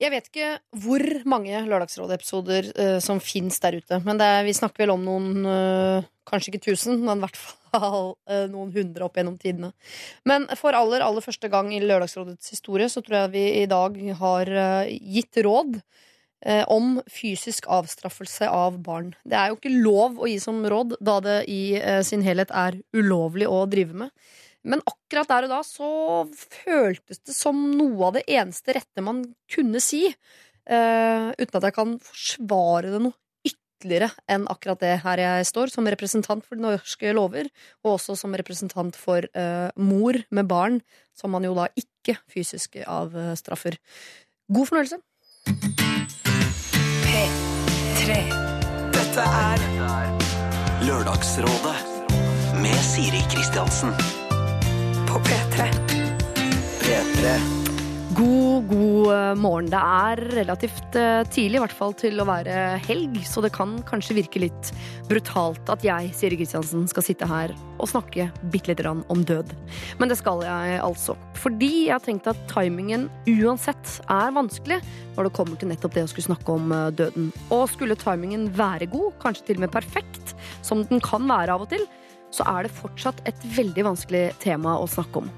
Jeg vet ikke hvor mange Lørdagsrådet-episoder uh, som fins der ute. Men er, vi snakker vel om noen uh, Kanskje ikke tusen, men i hvert fall uh, noen hundre opp gjennom tidene. Men for aller, aller første gang i Lørdagsrådets historie så tror jeg vi i dag har gitt råd om fysisk avstraffelse av barn. Det er jo ikke lov å gi som råd, da det i sin helhet er ulovlig å drive med. Men akkurat der og da så føltes det som noe av det eneste rette man kunne si. Uh, uten at jeg kan forsvare det noe ytterligere enn akkurat det her jeg står, som representant for de norske lover, og også som representant for uh, mor med barn, som man jo da ikke fysisk avstraffer. God fornøyelse. P3. Dette er Lørdagsrådet med Siri Kristiansen på P3. P3. God, god eh, morgen. Det er relativt eh, tidlig, i hvert fall til å være helg, så det kan kanskje virke litt brutalt at jeg, Siri Kristiansen, skal sitte her og snakke bitte lite grann om død. Men det skal jeg altså. Fordi jeg har tenkt at timingen uansett er vanskelig når det kommer til nettopp det å skulle snakke om eh, døden. Og skulle timingen være god, kanskje til og med perfekt, som den kan være av og til, så er det fortsatt et veldig vanskelig tema å snakke om.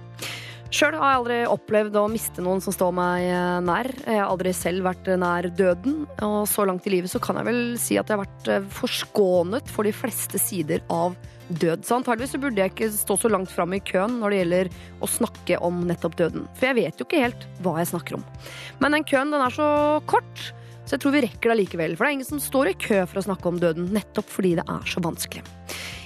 Sjøl har jeg aldri opplevd å miste noen som står meg eh, nær. Jeg har aldri selv vært nær døden, og så langt i livet så kan jeg vel si at jeg har vært eh, forskånet for de fleste sider av død. Så antageligvis så burde jeg ikke stå så langt fram i køen når det gjelder å snakke om nettopp døden. For jeg vet jo ikke helt hva jeg snakker om. Men den køen den er så kort, så jeg tror vi rekker det likevel. For det er ingen som står i kø for å snakke om døden, nettopp fordi det er så vanskelig.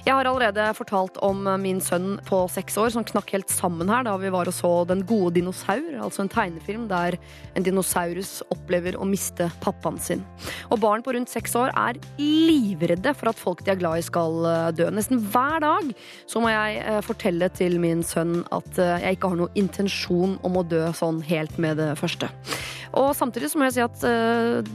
Jeg har allerede fortalt om min sønn på seks år som knakk helt sammen her da vi var og så Den gode dinosaur, altså en tegnefilm der en dinosaurus opplever å miste pappaen sin. Og barn på rundt seks år er livredde for at folk de er glad i skal eh, dø. Nesten hver dag så må jeg eh, fortelle til min sønn at eh, jeg ikke har noen intensjon om å dø sånn helt med det første. Og samtidig så må jeg si at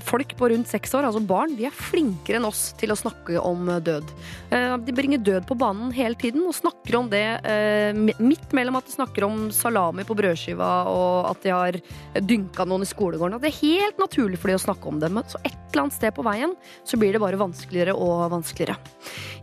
folk på rundt seks år, altså barn, de er flinkere enn oss til å snakke om død. De bringer død på banen hele tiden og snakker om det eh, midt mellom at de snakker om salami på brødskiva og at de har dynka noen i skolegården. At det er helt naturlig for de å snakke om det, men så et eller annet sted på veien så blir det bare vanskeligere og vanskeligere.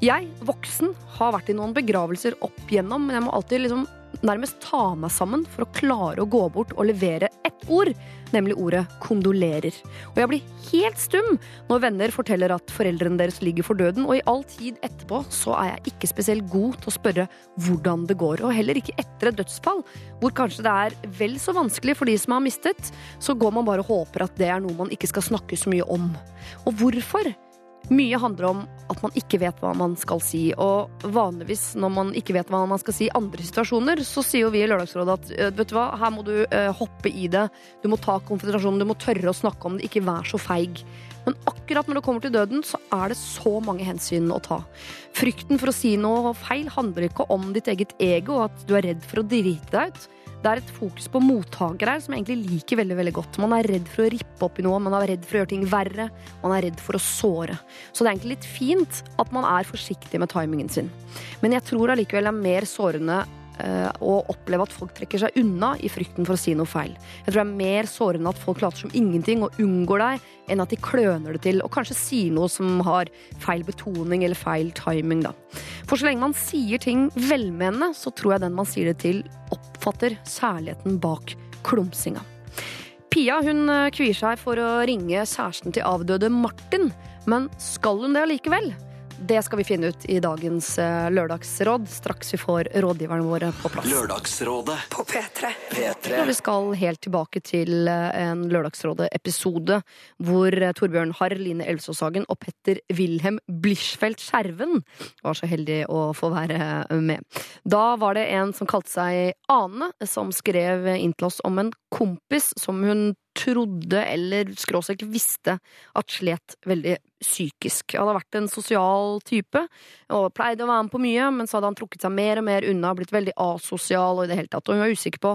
Jeg, voksen, har vært i noen begravelser opp igjennom, men jeg må alltid liksom nærmest ta meg sammen for å klare å gå bort og levere ett ord, nemlig ordet kondolerer. Og jeg blir helt stum når venner forteller at foreldrene deres ligger for døden, og i all tid etterpå så er jeg ikke spesielt god til å spørre hvordan det går, og heller ikke etter et dødsfall, hvor kanskje det er vel så vanskelig for de som har mistet, så går man bare og håper at det er noe man ikke skal snakke så mye om. Og hvorfor? Mye handler om at man ikke vet hva man skal si. Og vanligvis når man ikke vet hva man skal si i andre situasjoner, så sier jo vi i Lørdagsrådet at «Øh, vet du hva, her må du uh, hoppe i det. Du må ta konfrontasjonen, du må tørre å snakke om det. Ikke vær så feig. Men akkurat når det kommer til døden, så er det så mange hensyn å ta. Frykten for å si noe feil handler ikke om ditt eget ego og at du er redd for å drite deg ut. Det er et fokus på mottakere her som jeg egentlig liker veldig veldig godt. Man er redd for å rippe opp i noe, man er redd for å gjøre ting verre. Man er redd for å såre. Så det er egentlig litt fint at man er forsiktig med timingen sin. Men jeg tror allikevel det er mer sårende Eh, å oppleve at folk trekker seg unna i frykten for å si noe feil. Jeg tror det er mer sårende at folk later som ingenting og unngår deg, enn at de kløner det til og kanskje sier noe som har feil betoning eller feil timing. Da. For så lenge man sier ting velmenende, så tror jeg den man sier det til, oppfatter særligheten bak klumsinga. Pia hun eh, kvier seg for å ringe kjæresten til avdøde Martin, men skal hun det allikevel? Det skal vi finne ut i dagens eh, lørdagsråd, straks vi får rådgiverne våre på plass. Lørdagsrådet på P3. P3. Og vi skal helt tilbake til eh, en Lørdagsrådet-episode hvor eh, Torbjørn Harr, Line Elvsåshagen og Petter Wilhelm Blischfeldt Skjerven var så heldig å få være med. Da var det en som kalte seg Ane, som skrev inn til oss om en kompis som hun trodde eller skråstrek visste at slet veldig psykisk. Han hadde vært en sosial type og pleide å være med på mye, men så hadde han trukket seg mer og mer unna, blitt veldig asosial og i det hele tatt. Og hun var usikker på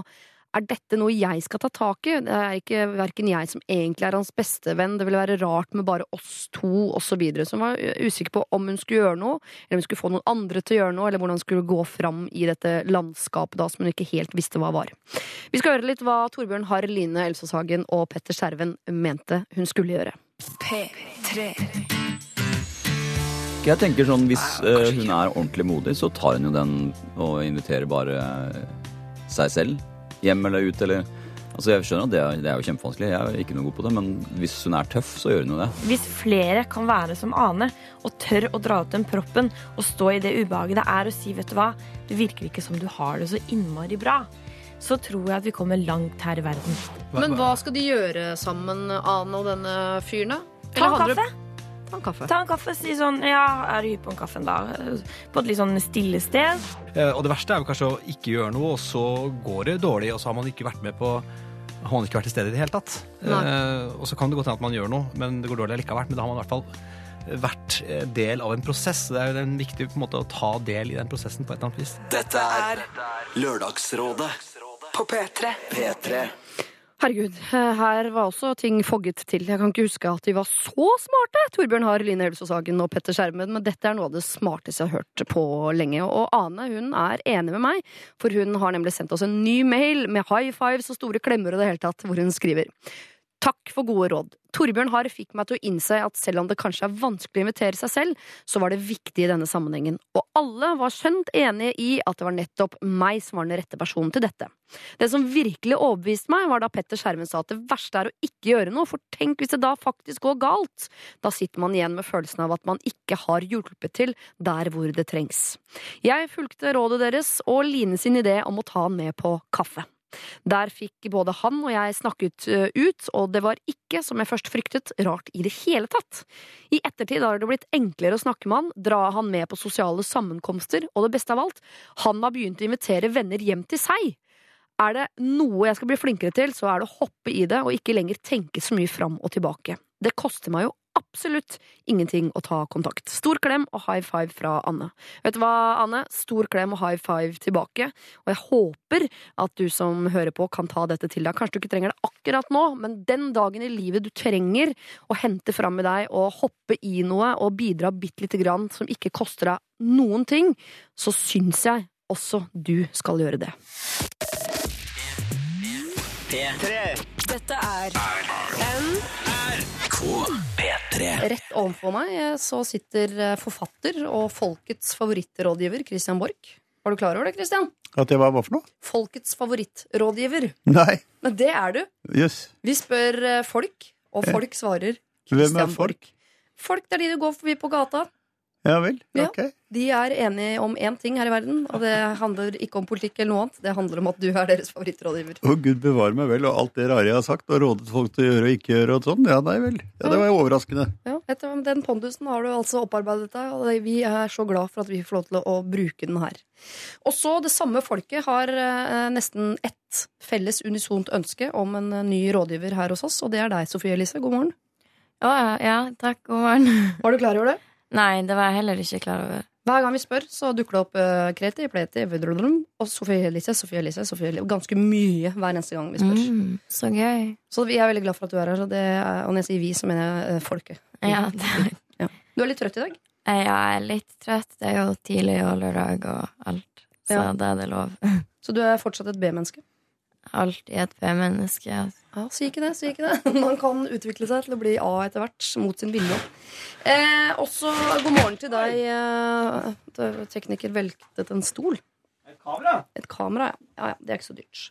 Er dette noe jeg skal ta tak i? Det er ikke verken jeg som egentlig er hans bestevenn, det ville være rart med bare oss to, osv. Så, hun var usikker på om hun skulle gjøre noe, eller om hun skulle få noen andre til å gjøre noe, eller hvordan hun skulle gå fram i dette landskapet da, som hun ikke helt visste hva var. Vi skal høre litt hva Torbjørn Harr, Line Elsåshagen og Petter Skjerven mente hun skulle gjøre. P3. Jeg tenker sånn, Hvis uh, hun er ordentlig modig, så tar hun jo den og inviterer bare seg selv hjem eller ut. eller... Altså Jeg skjønner at det er, det er jo kjempevanskelig, jeg er ikke noe god på det, men hvis hun er tøff, så gjør hun jo det. Hvis flere kan være som Ane og tør å dra ut den proppen og stå i det ubehaget det er å si vet du hva, det virker ikke som du har det så innmari bra, så tror jeg at vi kommer langt her i verden. Men hva skal de gjøre sammen, Ane og denne fyren, da? Ta Eller en kaffe. Ta en kaffe. Ta en kaffe, si sånn ja, er du hypp på en kaffe en dag? På et litt sånn stille sted. Eh, Og det verste er jo kanskje å ikke gjøre noe, og så går det dårlig, og så har man ikke vært med på har man ikke vært til stede i det hele tatt. Eh, og så kan det godt hende at man gjør noe, men det går dårlig likevel. Men da har man i hvert fall vært eh, del av en prosess. Det er jo en viktig på en måte, å ta del i den prosessen på et eller annet vis. Dette er Lørdagsrådet På P3. P3. Herregud, her var også ting fogget til. Jeg kan ikke huske at de var så smarte, Torbjørn Harr, Line Elsåshagen og Petter Skjermen, men dette er noe av det smarteste jeg har hørt på lenge. Og Ane hun er enig med meg, for hun har nemlig sendt oss en ny mail med high fives og store klemmer og det hele tatt, hvor hun skriver Takk for gode råd. Torbjørn Harr fikk meg til å innse at selv om det kanskje er vanskelig å invitere seg selv, så var det viktig i denne sammenhengen. Og alle var skjønt enige i at det var nettopp meg som var den rette personen til dette. Det som virkelig overbeviste meg, var da Petter Skjermen sa at det verste er å ikke gjøre noe, for tenk hvis det da faktisk går galt. Da sitter man igjen med følelsen av at man ikke har hjulpet til der hvor det trengs. Jeg fulgte rådet deres og Line sin idé om å ta han med på kaffe. Der fikk både han og jeg snakket ut, og det var ikke, som jeg først fryktet, rart i det hele tatt. I ettertid har det blitt enklere å snakke med han, dra han med på sosiale sammenkomster, og det beste av alt, han har begynt å invitere venner hjem til seg. Er det noe jeg skal bli flinkere til, så er det å hoppe i det og ikke lenger tenke så mye fram og tilbake. Det koster meg jo absolutt ingenting å ta kontakt. Stor klem og high five fra Anne. Vet du hva, Anne? Stor klem og high five tilbake. Og jeg håper at du som hører på, kan ta dette til deg. Kanskje du ikke trenger det akkurat nå, men den dagen i livet du trenger å hente fram i deg og hoppe i noe og bidra bitte lite grann som ikke koster deg noen ting, så syns jeg også du skal gjøre det. Dette er P3. Rett overfor meg eh, så sitter eh, forfatter og folkets favorittrådgiver Christian Borch. Var du klar over det, Christian? At jeg var hva for noe? Folkets favorittrådgiver. Nei. Men det er du. Yes. Vi spør eh, folk, og folk svarer Hvem er folk? Folk det er de du går forbi på gata. Ja vel. Ja. Ok. De er enige om én ting her i verden, og det handler ikke om politikk eller noe annet. Det handler om at du er deres favorittrådgiver. Å, gud bevare meg vel, og alt det rare jeg har sagt og rådet folk til å gjøre og ikke gjøre og sånn. Ja, nei vel. Ja, det var jo overraskende. Ja, etter Den pondusen har du altså opparbeidet deg, og vi er så glad for at vi får lov til å bruke den her. Og så det samme folket har eh, nesten ett felles unisont ønske om en eh, ny rådgiver her hos oss, og det er deg, Sofie Elise. God morgen. Ja, ja, takk, god morgen. Var du klar over det? Nei, det var jeg heller ikke klar over. Hver gang vi spør, så dukker det opp uh, Kreti, Pleti, Vedrudrum, og Sofie Elise, Sofie Elise, Sofie Elise. Ganske mye hver eneste gang vi spør. Mm, så gøy. Så vi er veldig glad for at du er her. Er, og når jeg sier vi, så mener jeg uh, folket. Ja, det, Du er litt trøtt i dag? jeg er litt trøtt. Det er jo tidlig og lørdag og alt. Så Ja. da er det lov. Så du er fortsatt et B-menneske? Alltid et B-menneske. altså. Ja, si ikke det. Man kan utvikle seg til å bli A etter hvert, mot sin vilje. Eh, også god morgen til deg, eh, tekniker veltet en stol. Et kamera? Et kamera, ja. ja, ja det er ikke så dyrt.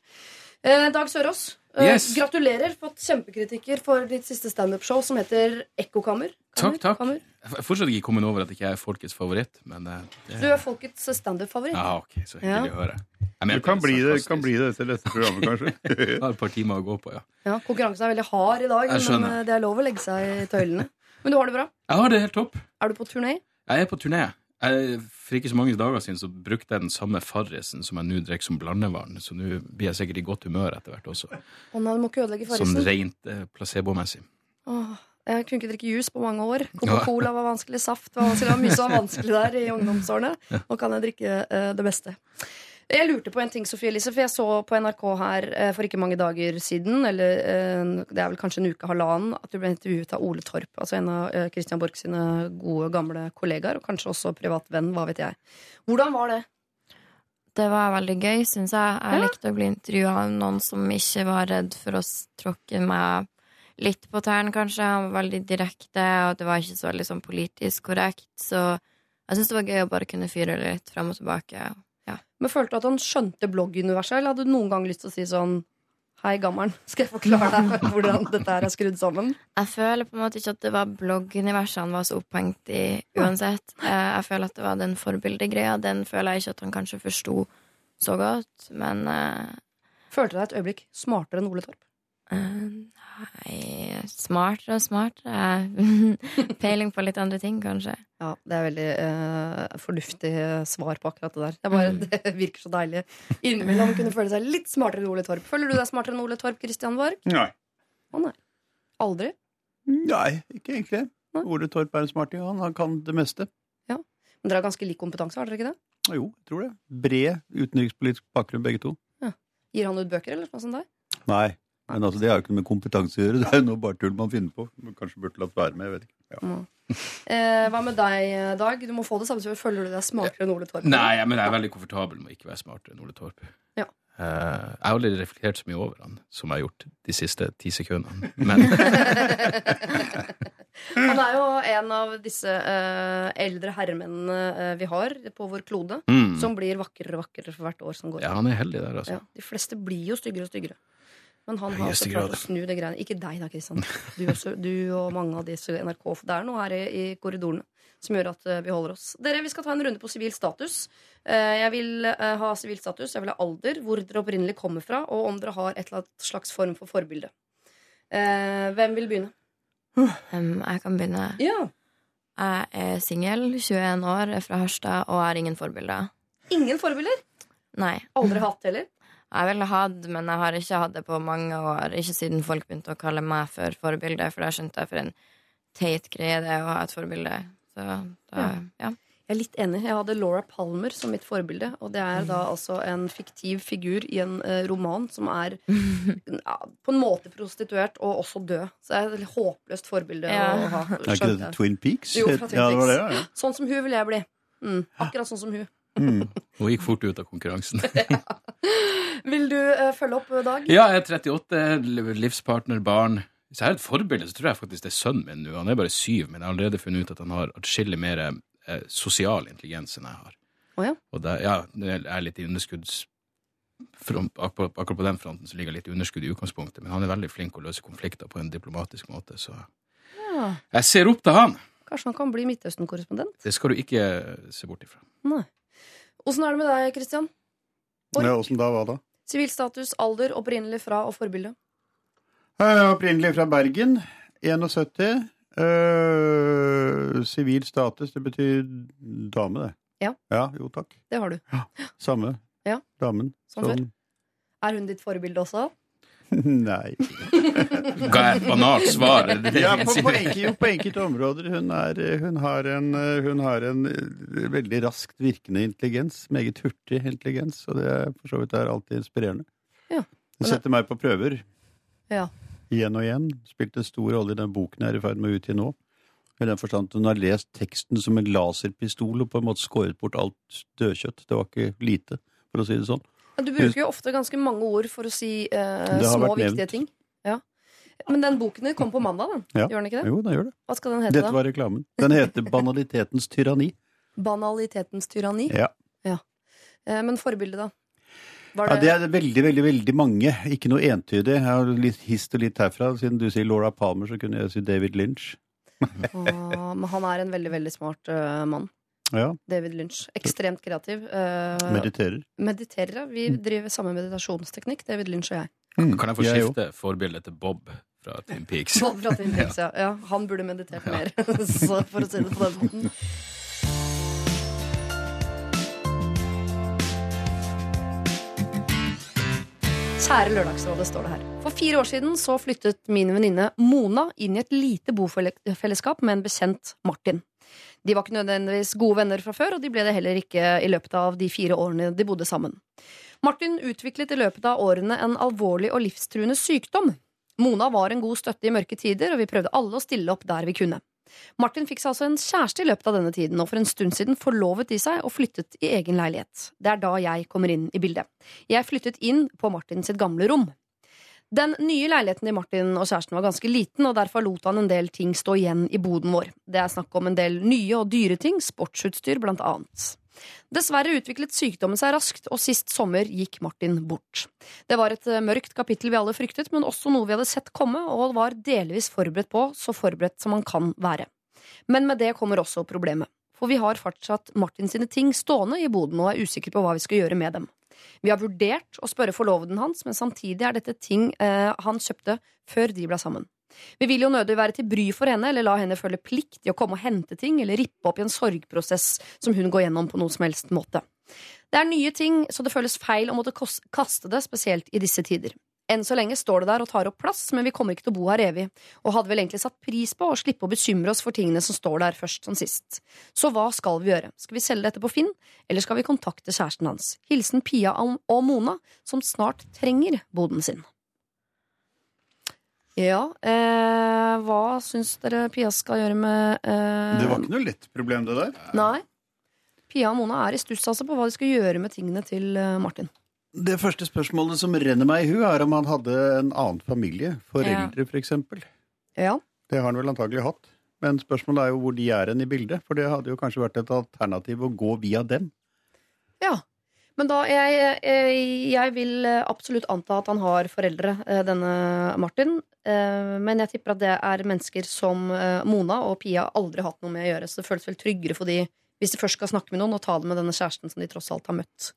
Eh, Dag Sørås, eh, Yes. gratulerer. Fått kjempekritikker for ditt siste standup-show som heter Ekkokammer. Takk, takk. Kammer. Jeg fortsatt ikke kommet over at jeg ikke er folkets favoritt, men eh, det, Du er folkets standup-favoritt. Ja, ok, så hyggelig å høre. Mener, Du kan bli det, kan bli det etter dette programmet, kanskje. Jeg har et par timer å gå på, ja. Ja, Konkurransen er veldig hard i dag, men det er lov å legge seg i tøylene. Men du har det bra? Jeg har det helt topp. Er du på turné? Jeg er på turné. Jeg, for ikke så mange dager siden så brukte jeg den samme Farrisen som jeg nå drikker som blandevann, så nå blir jeg sikkert i godt humør etter hvert også. Å nei, du må ikke ødelegge Sånn rent eh, placebo-messig. Åh, jeg kunne ikke drikke juice på mange år. Coca-Cola var vanskelig, saft var vanskelig. Det var mye som var vanskelig der i ungdomsårene. Nå kan jeg drikke eh, det beste. Jeg lurte på en ting, Sofie Elise, for jeg så på NRK her eh, for ikke mange dager siden, eller eh, det er vel kanskje en uke, halvannen, at du ble intervjuet av Ole Torp, altså en av eh, Christian Borch sine gode, gamle kollegaer, og kanskje også privat venn, hva vet jeg. Hvordan var det? Det var veldig gøy, syns jeg. Jeg Ja. likte å bli intervjua av noen som ikke var redd for å tråkke meg litt på tærne, kanskje. Han var veldig direkte, og det var ikke så veldig sånn politisk korrekt. Så jeg syns det var gøy å bare kunne fyre litt frem og tilbake. Men følte du at han skjønte blogguniverset, eller hadde du noen gang lyst til å si sånn Hei, gammelen, skal jeg forklare deg hvordan dette her er skrudd sammen? Jeg føler på en måte ikke at det var blogguniverset han var så opphengt i uansett. Eh, Jeg føler at det var den forbildegreia. Den føler jeg ikke at han kanskje forsto så godt, men eh, Følte du deg et øyeblikk smartere enn Ole Torp? Uh, Smartere og smartere. Peiling på litt andre ting, kanskje. Ja, det er veldig uh, fornuftig svar på akkurat det der. Det, bare, det virker så deilig innimellom å kunne føle seg litt smartere enn Ole Torp. Føler du deg smartere enn Ole Torp, Christian Borch? Nei. Å nei. Aldri? Nei, ikke egentlig. Nei. Ole Torp er en smarting, han. Han kan det meste. Ja, Men dere har ganske lik kompetanse, har dere ikke det? Jo, jeg tror det. Bred utenrikspolitisk bakgrunn, begge to. Ja. Gir han ut bøker, eller noe sånt der? Nei. Men altså, det har jo ikke noe med kompetanse å gjøre. Det er jo noe bare tull man finner på. Man kanskje burde latt være med. jeg vet ikke. Ja. Eh, hva med deg, Dag? Du må få det samme så Føler du deg smartere enn Ole Torp? Nei, men jeg er veldig komfortabel med å ikke være smartere enn Ole Torp. Ja. Eh, jeg har aldri reflektert så mye over han som jeg har gjort de siste ti sekundene. Men Han er jo en av disse eh, eldre herremennene eh, vi har på vår klode, mm, som blir vakrere og vakrere for hvert år som går. ja, han er heldig der, altså. Ja, de fleste blir jo styggere og styggere. Men han har også klart å snu det greiene. Ikke deg da, Kristian. Du, du og mange av disse NRK. Det er noe her i, i korridorene som gjør at eh, vi holder oss. Dere, Vi skal ta en runde på sivil status. Eh, jeg vil eh, ha sivil status, jeg vil ha alder, hvor dere opprinnelig kommer fra, og om dere har et eller annet slags form for forbilde. Eh, hvem vil begynne? Jeg kan begynne. Ja. Jeg er singel, 21 år, er fra Harstad og har ingen forbilder. Ingen forbilder? Nei. Aldri hatt heller? Jeg ville hatt, men jeg har ikke hatt det på mange år. Ikke siden folk begynte å kalle meg for forbilde, for da skjønte jeg for en teit greie det er å ha et forbilde. Så da, ja. Jeg er litt enig. Jeg hadde Laura Palmer som mitt forbilde. Og det er da altså en fiktiv figur i en eh, roman som er ja, på en måte prostituert og også død. Så det er et håpløst forbilde Ja. å ha. Er ikke det. Twin Peaks? Jo, fra Twin ja, det var det, ja. Sånn som hun vil jeg bli. Mm, akkurat sånn som hun. Mm. Hun gikk fort ut av konkurransen. Vil du uh, følge opp, Dag? Ja, jeg er 38, livspartner, barn. Hvis jeg er et forbilde, så tror jeg faktisk det er sønnen min nå. Han er bare syv, men jeg har allerede funnet ut at han har atskillig mer eh, sosial intelligens enn jeg har. Oh, ja. Og det, ja, jeg er litt i underskudds... front- Akkurat på den fronten så ligger jeg litt i underskudd i utgangspunktet, men han er veldig flink å løse konflikter på en diplomatisk måte, så Ja. jeg ser opp til han! Kanskje han kan bli Midtøsten-korrespondent? Det skal du ikke se bort ifra. Nei. Åssen er det med deg, Kristian? Ja, Åssen da, hva da? Sivil status, alder, opprinnelig fra og forbilde? Er opprinnelig fra Bergen. 71. Sivil Sivil status, det betyr dame, det. Ja. Ja, jo takk. Det har du. Samme. Ja. Damen. Som før. Er hun ditt forbilde også? Nei. Ga jeg et banalt svar? Ja, på, på, enkelte, på enkelte områder. Hun, er, hun, har en, hun har en eh, veldig raskt virkende intelligens. Meget hurtig intelligens. Og det er for så vidt er alltid inspirerende. Ja. Hun setter meg på prøver. Ja. Igjen og igjen. Spilte en stor rolle i den boken jeg er i ferd med å utgi nå. I den forstand at hun har lest teksten som en laserpistol og på en måte skåret bort alt dødkjøtt. Det var ikke lite, for å si det sånn. Du bruker jo ofte ganske mange ord for å si eh, små, viktige ting. Ja. Men den boken din kom på mandag, den. Ja. Gjør den ikke det? Jo, den gjør det. Hva skal den hete, Dette var reklamen. Den heter Banalitetens tyranni. Banalitetens tyranni? Ja. Eh, men forbildet, da? Var Ja, det, det er veldig, veldig veldig mange. Ikke noe entydig. Jeg har litt hist og litt herfra. Siden du sier Laura Palmer, så kunne jeg si David Lynch. Åh, men han er en veldig, veldig smart uh, mann. Ja, David Lynch. Ekstremt kreativ. Uh, mediterer. mediterer. ja. Vi driver samme meditasjonsteknikk, David Lynch og jeg. Kan jeg få skifte forbildet til Bob fra Twin Peaks? Bob fra Twin Peaks, ja. ja. Han burde meditert mer, så for å si det på den måten. Kjære Lørdagsrådet, står det her. For fire år siden så flyttet min venninne Mona inn i et lite bofellesskap med en bekjent Martin. De var ikke nødvendigvis gode venner fra før, og de ble det heller ikke i løpet av de fire årene de bodde sammen. Martin utviklet i løpet av årene en alvorlig og livstruende sykdom. Mona var en god støtte i mørke tider, og vi prøvde alle å stille opp der vi kunne. Martin fikk seg altså en kjæreste i løpet av denne tiden, og for en stund siden forlovet de seg og flyttet i egen leilighet. Det er da jeg kommer inn i bildet. Jeg flyttet inn på Martin sitt gamle rom. Den nye leiligheten til Martin og kjæresten var ganske liten, og derfor lot han en del ting stå igjen i boden vår. Det er snakk om en del nye og dyre ting, sportsutstyr blant annet. Dessverre utviklet sykdommen seg raskt, og sist sommer gikk Martin bort. Det var et eh, mørkt kapittel vi alle fryktet, men også noe vi hadde sett komme og var delvis forberedt på, så forberedt som man kan være. Men med det kommer også problemet. For vi har fortsatt Martin sine ting stående i boden og er usikre på hva vi skal gjøre med dem. Vi har vurdert å spørre forloveden hans, men samtidig er dette ting eh, han kjøpte før de ble sammen. Vi vil jo nødig være til bry for henne eller la henne føle plikt i å komme og hente ting eller rippe opp i en sorgprosess som hun går gjennom på noen som helst måte. Det er nye ting, så det føles feil å måtte kaste det, spesielt i disse tider. Enn så lenge står det der og tar opp plass, men vi kommer ikke til å bo her evig, og hadde vel egentlig satt pris på å slippe å bekymre oss for tingene som står der først som sist. Så hva skal vi gjøre? Skal vi selge dette på Finn, eller skal vi kontakte kjæresten hans? Hilsen Pia og Mona, som snart trenger boden sin. Ja, eh, hva syns dere Pia skal gjøre med eh, Det var ikke noe lett problem, det der. Nei. Pia og Mona er i stuss altså på hva de skal gjøre med tingene til eh, Martin. Det første spørsmålet som renner meg i hu, er om han hadde en annen familie. Foreldre, for eksempel. Ja. Det har han vel antagelig hatt. Men spørsmålet er jo hvor de er hen i bildet. For det hadde jo kanskje vært et alternativ å gå via dem. Ja. Men da, jeg, jeg, jeg vil eh, absolutt anta at han har foreldre, eh, denne Martin. Eh, Men jeg tipper at det er mennesker som eh, Mona og Pia aldri har hatt noe med å gjøre. Så det føles vel tryggere for de hvis de først skal snakke med noen, og ta det med denne kjæresten som de tross alt har møtt.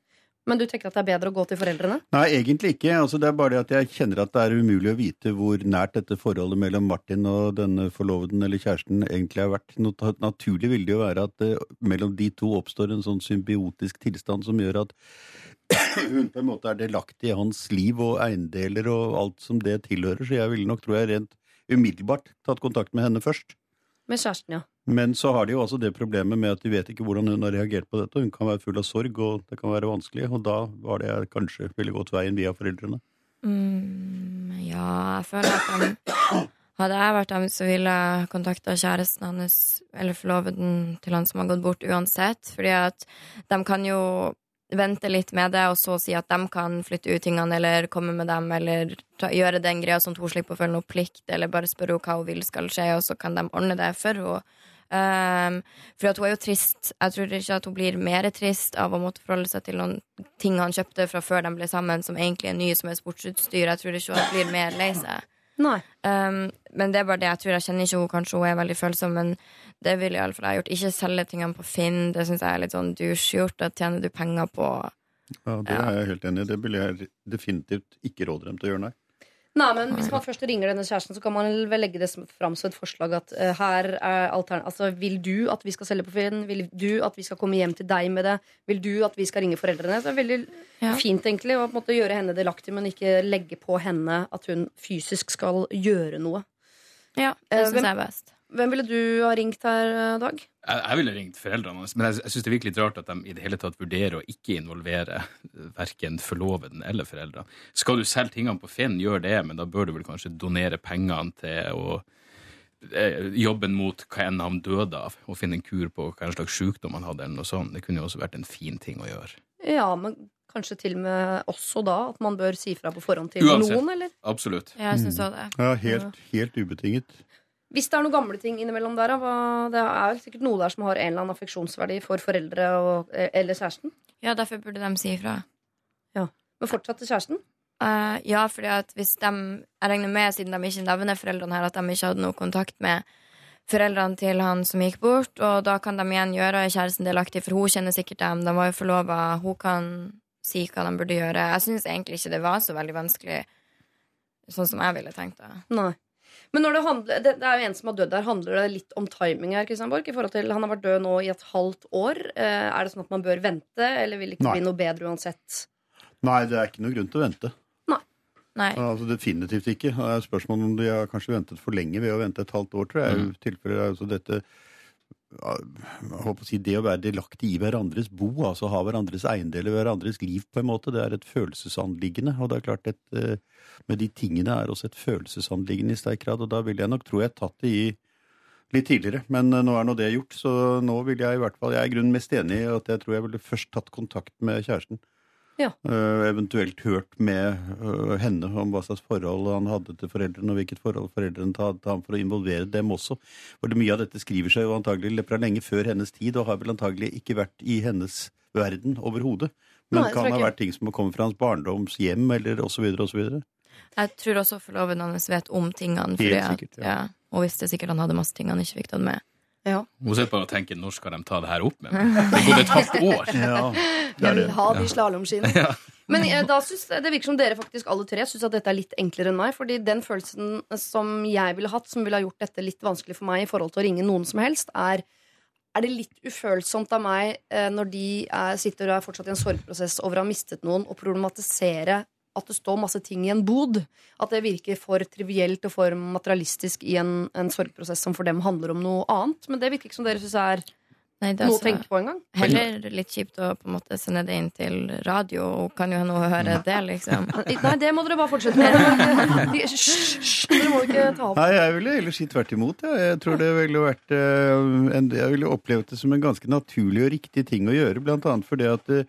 Men du tenker at det er bedre å gå til foreldrene? Nei, egentlig ikke. Altså, det er bare det at jeg kjenner at det er umulig å vite hvor nært dette forholdet mellom Martin og denne forloveden eller kjæresten egentlig har vært. Naturlig vil det jo være at det, mellom de to oppstår en sånn symbiotisk tilstand som gjør at hun på en måte er delaktig i hans liv og eiendeler og alt som det tilhører. Så jeg ville nok, tror jeg, rent umiddelbart tatt kontakt med henne først. Med kjæresten, ja. Men så har de jo også det problemet med at de vet ikke hvordan hun har reagert på dette. Hun kan være full av sorg, og det kan være vanskelig. Og da var det kanskje ville gått veien via foreldrene. Mm, ja, jeg føler at han, Hadde jeg vært dem, så ville jeg kontakta kjæresten hans eller forloveden til han som har gått bort, uansett. Fordi at de kan jo vente litt med det, og så si at de kan flytte ut tingene eller komme med dem, eller ta, gjøre den greia sånn at hun slipper å føle noe plikt, eller bare spørre henne hva hun vil skal skje, og så kan de ordne det for henne. Um, for at hun er jo trist. Jeg tror ikke at hun blir mer trist av å måtte forholde seg til noen ting han kjøpte fra før de ble sammen, som egentlig er nye, som er sportsutstyr. Jeg tror ikke hun blir mer lei seg. Um, men det er bare det jeg tror. Jeg kjenner ikke henne, kanskje hun er veldig følsom, men det ville iallfall jeg gjort. Ikke selge tingene på Finn. Det syns jeg er litt sånn douche-gjort. Da tjener du penger på Ja, Det er jeg helt enig i. Det ville jeg definitivt ikke råde dem til å gjøre, nei. Nei, men Hvis man først ringer denne kjæresten, så kan man vel legge det fram som et forslag at uh, her er altern altså, Vil du at vi skal selge på Finn? Vil du at vi skal komme hjem til deg med det? Vil du at vi skal ringe foreldrene? Så det er veldig Ja. fint egentlig å på en måte gjøre henne delaktig, men ikke legge på henne at hun fysisk skal gjøre noe. Ja, Eh, det syns jeg er best. Hvem ville du ha ringt her, Dag? Jeg, jeg ville ringt foreldrene hans, men jeg, jeg syns det er litt rart at de i det hele tatt vurderer å ikke involvere verken forloveden eller foreldrene. Skal du selge tingene på Finn, gjør det, men da bør du vel kanskje donere pengene til å eh, jobben mot hva enn han døde av, og finne en kur på hva slags sykdom han hadde, eller noe sånt. Det kunne jo også vært en fin ting å gjøre. Ja, men kanskje til og med også da at man bør si fra på forhånd til Uansett. noen, eller? Absolutt. Ja, jeg syns òg det. Ja, helt, helt ubetinget. Hvis det er noen gamle ting innimellom der, det er sikkert noe der som har en eller annen affeksjonsverdi for foreldre og, eh, eller kjæresten. Ja, derfor burde de si ifra. Ja. Men fortsatt til kjæresten. Uh, ja, fordi at hvis de Jeg regner med, siden de ikke nevner foreldrene her, at de ikke hadde noe kontakt med foreldrene til han som gikk bort, og da kan de igjen gjøre kjæresten delaktig, for hun kjenner sikkert dem, de var jo forlova, hun kan si hva de burde gjøre. Jeg syns egentlig ikke det var så veldig vanskelig, sånn som jeg ville tenkt det. Nei. Men når det, handler, det, det er jo en som har dødd her. Handler det litt om timing her? Kristian Borch, i forhold til Han har vært død nå i et halvt år. Eh, er det sånn at man bør vente, eller vil det ikke Nei. bli noe bedre uansett? Nei, det er ikke noe grunn til å vente. Nei. Altså Definitivt ikke. Det er spørsmål om de har kanskje ventet for lenge ved å vente et halvt år, tror jeg. Mm. Tilfeller, tilfelle, altså dette å si, det å være delaktig i hverandres bo, altså ha hverandres eiendeler, hverandres liv, på en måte, det er et følelsesanliggende. Og det er klart, et, eh, med de tingene er også et følelsesanliggende i sterk grad. Og da ville jeg nok tro jeg tatt det i litt tidligere. Men eh, nå er nå det gjort, så nå vil jeg i hvert fall Jeg er i grunnen mest enig i at jeg tror jeg ville først tatt kontakt med kjæresten. Ja. Uh, eventuelt hørt med uh, henne om hva slags forhold han hadde til foreldrene, og hvilket forhold foreldrene hadde til ham, for å involvere dem også. For det, mye av dette skriver seg jo antagelig fra lenge før hennes tid, og har vel antagelig ikke vært i hennes verden overhodet. Men Nei, kan ha vært ting som har kommet fra hans barndoms hjem, eller osv., osv. Jeg tror også forloveden hans vet om tingene. Fordi Helt sikkert, at, ja. ja. Og visste sikkert han hadde masse ting han ikke fikk tatt med. Hun sitter bare og tenker når skal de ta det her opp med meg? Det er gått et halvt år. Ja, det Jeg er det. ha de slalåmskiene. Men eh, da synes, det virker som dere faktisk alle tre syns at dette er litt enklere enn meg. Fordi den følelsen som jeg ville hatt, som ville ha gjort dette litt vanskelig for meg i forhold til å ringe noen som helst, er er det litt ufølsomt av meg eh, når de er, sitter og er fortsatt i en sorgprosess over å ha mistet noen, og problematisere at det står masse ting i en bod? At det virker for trivielt og for materialistisk i en, en sorgprosess som for dem handler om noe annet? Men det virker ikke som dere syns er Nei, det er noe å altså tenke på engang. heller litt kjipt å på en måte sende det inn til radio, og kan jo hende hun høre det, liksom. Nei, det må dere bare fortsette med. Hysj, dere må ikke ta opp. Nei, jeg ville heller si tvert imot. Ja. Jeg tror det ville vært eh, en, Jeg ville opplevd det som en ganske naturlig og riktig ting å gjøre, blant annet fordi at eh,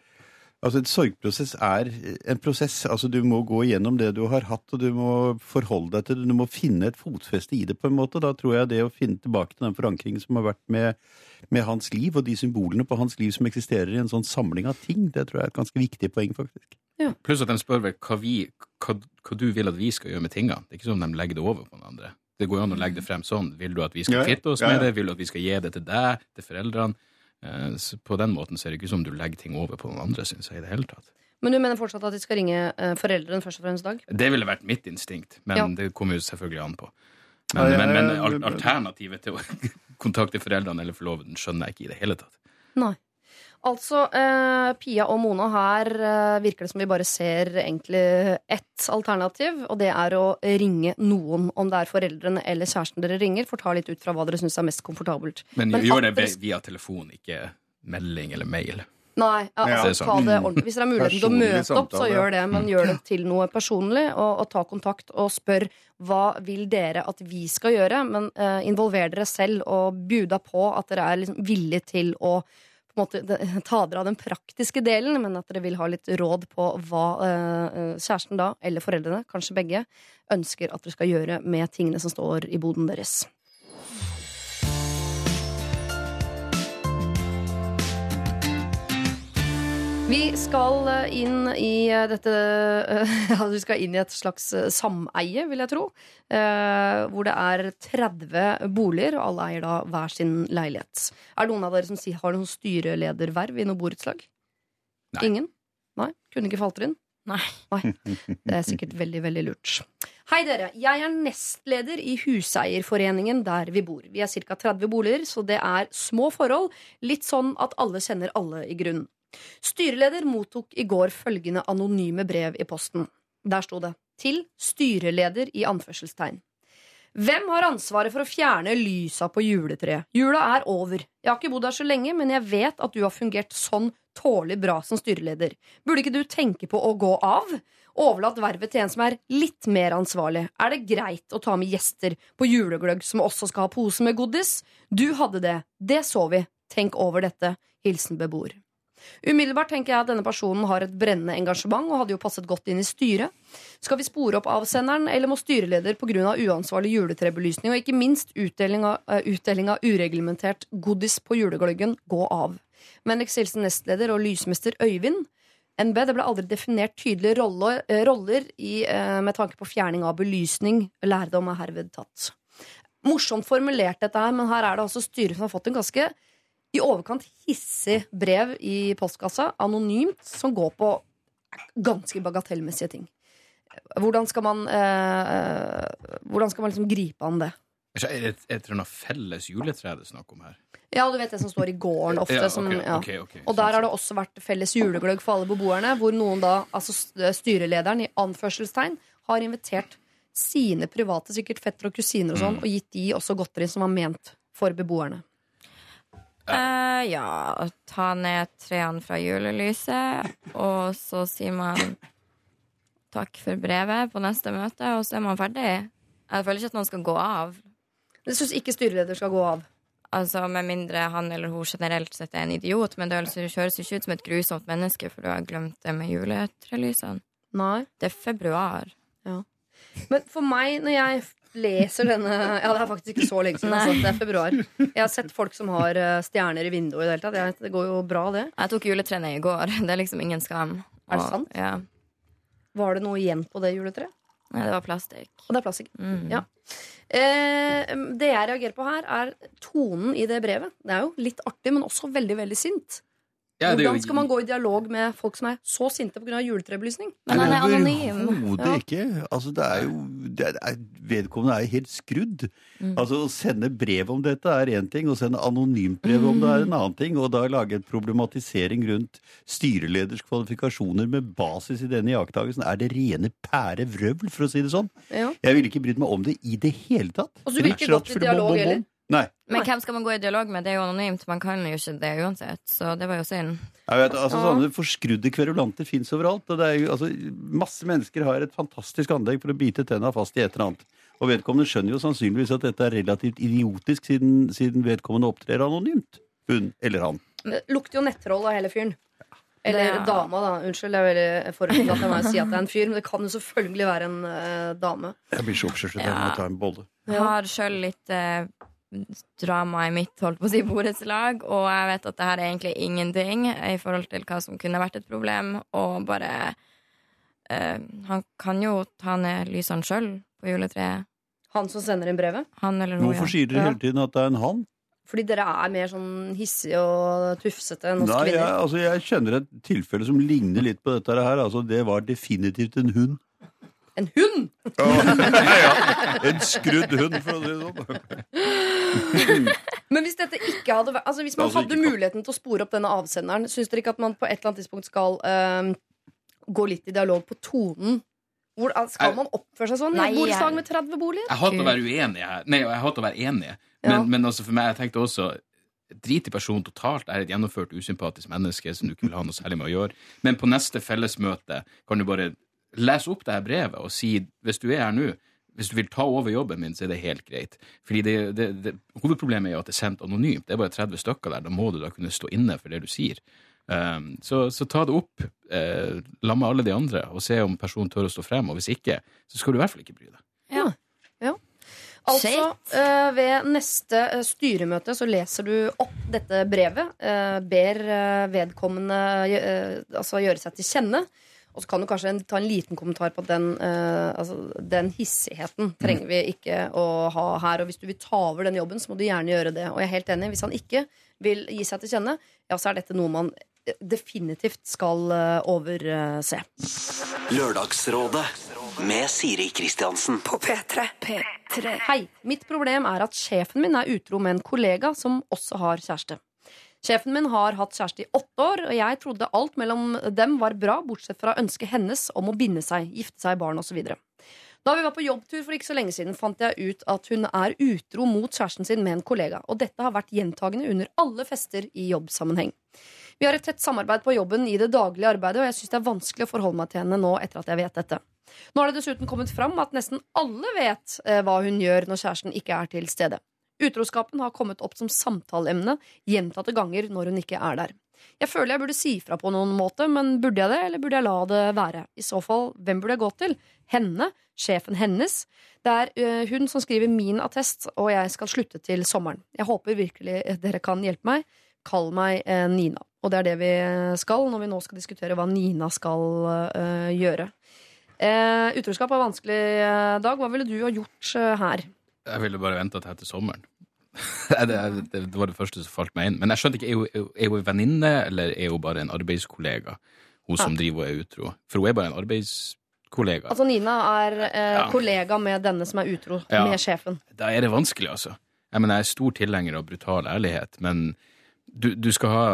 Altså, Et sorgprosess er en prosess. Altså, Du må gå igjennom det du har hatt, og du må forholde deg til det. Du må finne et fotfeste i det, på en måte. Da tror jeg det å finne tilbake til den forankringen som har vært med, med hans liv, og de symbolene på hans liv som eksisterer i en sånn samling av ting, det tror jeg er et ganske viktig poeng, faktisk. Pluss at de spør vel hva, vi, hva, hva du vil at vi skal gjøre med tingene. Det er ikke sånn at de legger det over på den andre. Det går jo an å legge det frem sånn. Vil du at vi skal Ja, ja. kvitte oss Ja, ja. med det? Vil du at vi skal gi det til deg, til foreldrene? Eh, så på den måten så er det ikke som du legger ting over på noen andre, syns jeg, i det hele tatt. Men du mener fortsatt at de skal ringe eh, foreldrene først og fremst, Dag? Det ville vært mitt instinkt, men Ja. det kommer jo selvfølgelig an på. Men, ja, ja, men men- alternativet til å kontakte foreldrene eller forloveden skjønner jeg ikke i det hele tatt. Nei. Altså, eh, Pia og Mona, her eh, virker det som vi bare ser egentlig ett alternativ, og det er å ringe noen. Om det er foreldrene eller kjæresten dere ringer, får ta litt ut fra hva dere syns er mest komfortabelt. Men, Men gjør det via telefon, ikke melding eller mail. Nei, ja, Ja. altså, Det er ta det ordentlig. Hvis dere har muligheten til å møte opp, så gjør det. Men gjør det til noe personlig, og, og ta kontakt og spør hva vil dere at vi skal gjøre. Men eh, involver dere selv og bjuda på at dere er liksom villige til å måte, ta dere av den praktiske delen, men at dere vil ha litt råd på hva eh, kjæresten da, eller foreldrene, kanskje begge, ønsker at dere skal gjøre med tingene som står i boden deres. Vi skal eh, inn i eh, dette eh, ja, Vi skal inn i et slags sameie, vil jeg tro. eh, Hvor det er 30 boliger, og alle eier da hver sin leilighet. Er det noen av dere som har noen styrelederverv i noe borettslag? Nei. Ingen? Nei? Kunne ikke falt dere inn? Nei. Det er sikkert veldig, veldig lurt. Hei, dere. Jeg er nestleder i Huseierforeningen der vi bor. Vi er ca. 30 boliger, så det er små forhold. Litt sånn at alle kjenner alle i grunnen. Styreleder mottok i går følgende anonyme brev i posten. Der sto det 'Til styreleder' i anførselstegn. Hvem har ansvaret for å fjerne lysa på juletreet? Jula er over. Jeg har ikke bodd her så lenge, men jeg vet at du har fungert sånn tålelig bra som styreleder. Burde ikke du tenke på å gå av? Overlatt vervet til en som er litt mer ansvarlig. Er det greit å ta med gjester på julegløgg som også skal ha pose med godis? Du hadde det. Det så vi. Tenk over dette. Hilsen beboer. Umiddelbart tenker jeg at denne personen har et brennende engasjement og hadde jo passet godt inn i styret. Skal vi spore opp avsenderen, eller må styreleder pga. uansvarlig juletrebelysning og ikke minst utdeling av, uh, utdeling av ureglementert godis på julegløggen gå av? Vennligst hilsen nestleder og lysmester Øyvind. NB, Det ble aldri definert tydelige roller, uh, roller i, uh, med tanke på fjerning av belysning. Lærdom er herved tatt. Morsomt formulert dette her, men her er det altså styret som har fått en ganske i overkant hissig brev i postkassa, anonymt, som går på ganske bagatellmessige ting. Hvordan skal man, eh, hvordan skal man liksom gripe an det? Er det et, et eller annet felles juletre det er snakk om her? Ja, du vet det som står i gården ofte. Ja, som, ja. okay, okay, Og der har det også vært felles julegløgg for alle beboerne, hvor noen da, altså styrelederen i anførselstegn, har invitert sine private, sikkert fetter og kusiner og sånn, og gitt de også godteri som var ment for beboerne. Eh, ja, ta ned trærne fra julelyset, og så sier man takk for brevet på neste møte, og så er man ferdig. Jeg føler ikke at man skal gå av. Du syns ikke styreleder skal gå av. Altså, Med mindre han eller hun generelt sett er en idiot, men det høres ikke ut som et grusomt menneske, for du har glemt det med juletrelysene. Nei. Det er februar. Ja. Men for meg, når jeg leser denne Ja, det er faktisk ikke så lenge siden. Altså. Det er februar. Jeg har sett folk som har eh, stjerner i vinduet i det hele tatt. Jeg, det går jo bra, det. Jeg tok juletrening i går. Det er liksom ingen skam. Er det sant? Ja. Var det noe igjen på det juletreet? Nei, det var plastikk. Og det er plastikk. Mm. Ja. Eh, det jeg reagerer på her, er tonen i det brevet. Det er jo litt artig, men også veldig, veldig sint. Ja, Hvordan skal man gå i dialog med folk som er så sinte pga. juletrebelysning? Men han er anonym. Overhodet Ja. ikke. Altså, det er jo det er, Vedkommende er jo helt skrudd. Altså, Å sende brev om dette er én ting, å sende anonymt brev om det er en annen ting. Og da lage en problematisering rundt styreleders kvalifikasjoner med basis i denne iakttagelsen, er det rene pære vrøvl, for å si det sånn. Ja. Jeg ville ikke brydd meg om det i det hele tatt. Og så vil ikke gå i dialog heller? Nei. Men hvem skal man gå i dialog med? Det er jo anonymt. Man kan jo ikke det uansett. Så det var jo synd. Jeg vet, altså Sånne forskrudde kverulanter fins overalt. Og det er jo, altså, masse mennesker har et fantastisk anlegg for å bite tenna fast i et eller annet. Og vedkommende skjønner jo sannsynligvis at dette er relativt idiotisk, siden, siden vedkommende opptrer anonymt. Hun eller han. Det lukter jo nettroll av hele fyren. Eller ja. dama, da. Unnskyld, jeg er veldig forutsatt at jeg må si at det er en fyr, men det kan jo selvfølgelig være en uh, dame. Jeg blir så oppskjørt. Jeg Ja. må ta en bolle. Jeg har sjøl litt eh, drama i mitt holdt på å si borettslag, og jeg vet at det her er egentlig ingenting i forhold til hva som kunne vært et problem, og bare eh, Han kan jo ta ned lysene sjøl på juletreet. Han som sender inn brevet. Han eller hun, Hvorfor sier dere Ja. hele tiden at det er en han? Fordi dere er mer sånn hissige og tufsete enn oss Nei, jeg, kvinner. altså, jeg kjenner et tilfelle som ligner litt på dette her. Altså, det var definitivt en hund. En hund! ja, en skrudd hund, for å si det sånn. Men hvis dette ikke hadde vært Altså hvis man Altså, hadde muligheten til å spore opp denne avsenderen, syns dere ikke at man på et eller annet tidspunkt skal uh, gå litt i dialog på tonen? Hvor, skal man oppføre seg sånn? Nei, borettslag med 30 boliger? Jeg hater å være uenig her. Nei, jeg hater å være enig. Men, Ja. men altså for meg, jeg tenkte også Drit i personen totalt. Jeg er et gjennomført usympatisk menneske som du ikke vil ha noe særlig med å gjøre. Men på neste fellesmøte kan du bare lese opp det her brevet og si hvis du er her nå hvis du vil ta over jobben min, så er det helt greit. Fordi det, det, det, Hovedproblemet er jo at det er sendt anonymt. Det er bare 30 stykker der. Da må du da kunne stå inne for det du sier. Um, så, så ta det opp uh, la med alle de andre og se om personen tør å stå frem. Og hvis ikke, så skal du i hvert fall ikke bry deg. Ja. ja. Altså, uh, ved neste eh, styremøte så leser du opp dette brevet. Uh, ber vedkommende altså gjøre seg til kjenne. Og så kan du kanskje ta en liten kommentar på at den, uh, altså, den hissigheten trenger vi ikke å ha her. Og hvis du vil ta over den jobben, så må du gjerne gjøre det. Og jeg er helt enig. Hvis han ikke vil gi seg til kjenne, ja, så er dette noe man eh, definitivt skal eh, overse. Lørdagsrådet med Siri Kristiansen. På P3. P3. Hei, mitt problem er at sjefen min er utro med en kollega som også har kjæreste. Sjefen min har hatt kjæreste i åtte år, og jeg trodde alt mellom dem var bra, bortsett fra ønsket hennes om å binde seg, gifte seg, barn osv. Da vi var på jobbtur for ikke så lenge siden, fant jeg ut at hun er utro mot kjæresten sin med en kollega, og dette har vært gjentagende under alle fester i jobbsammenheng. Vi har et tett samarbeid på jobben i det daglige arbeidet, og jeg syns det er vanskelig å forholde meg til henne nå etter at jeg vet dette. Nå har det dessuten kommet fram at nesten alle vet eh, hva hun gjør når kjæresten ikke er til stede. Utroskapen har kommet opp som samtaleemne gjentatte ganger når hun ikke er der. Jeg føler jeg burde si fra på noen måte, men burde jeg det, eller burde jeg la det være? I så fall, hvem burde jeg gå til? Henne? Sjefen hennes? Det er øh, hun som skriver min attest, og jeg skal slutte til sommeren. Jeg håper virkelig dere kan hjelpe meg. Kall meg eh, Nina. Og det er det vi skal når vi nå skal diskutere hva Nina skal øh, gjøre. Eh, utroskap er vanskelig, eh, Dag. Hva ville du ha gjort eh, her? Jeg ville bare venta til etter sommeren. det, det, det var det første som falt meg inn. Men jeg skjønte ikke, er hun- en venninne, eller er hun bare en arbeidskollega? Hun som driver og er utro. For hun er bare en arbeidskollega. Altså Nina er eh, Ja. kollega med denne som er utro Ja. med sjefen. Da er det vanskelig, altså. Jeg mener, jeg er stor tilhenger av brutal ærlighet, men du, du skal ha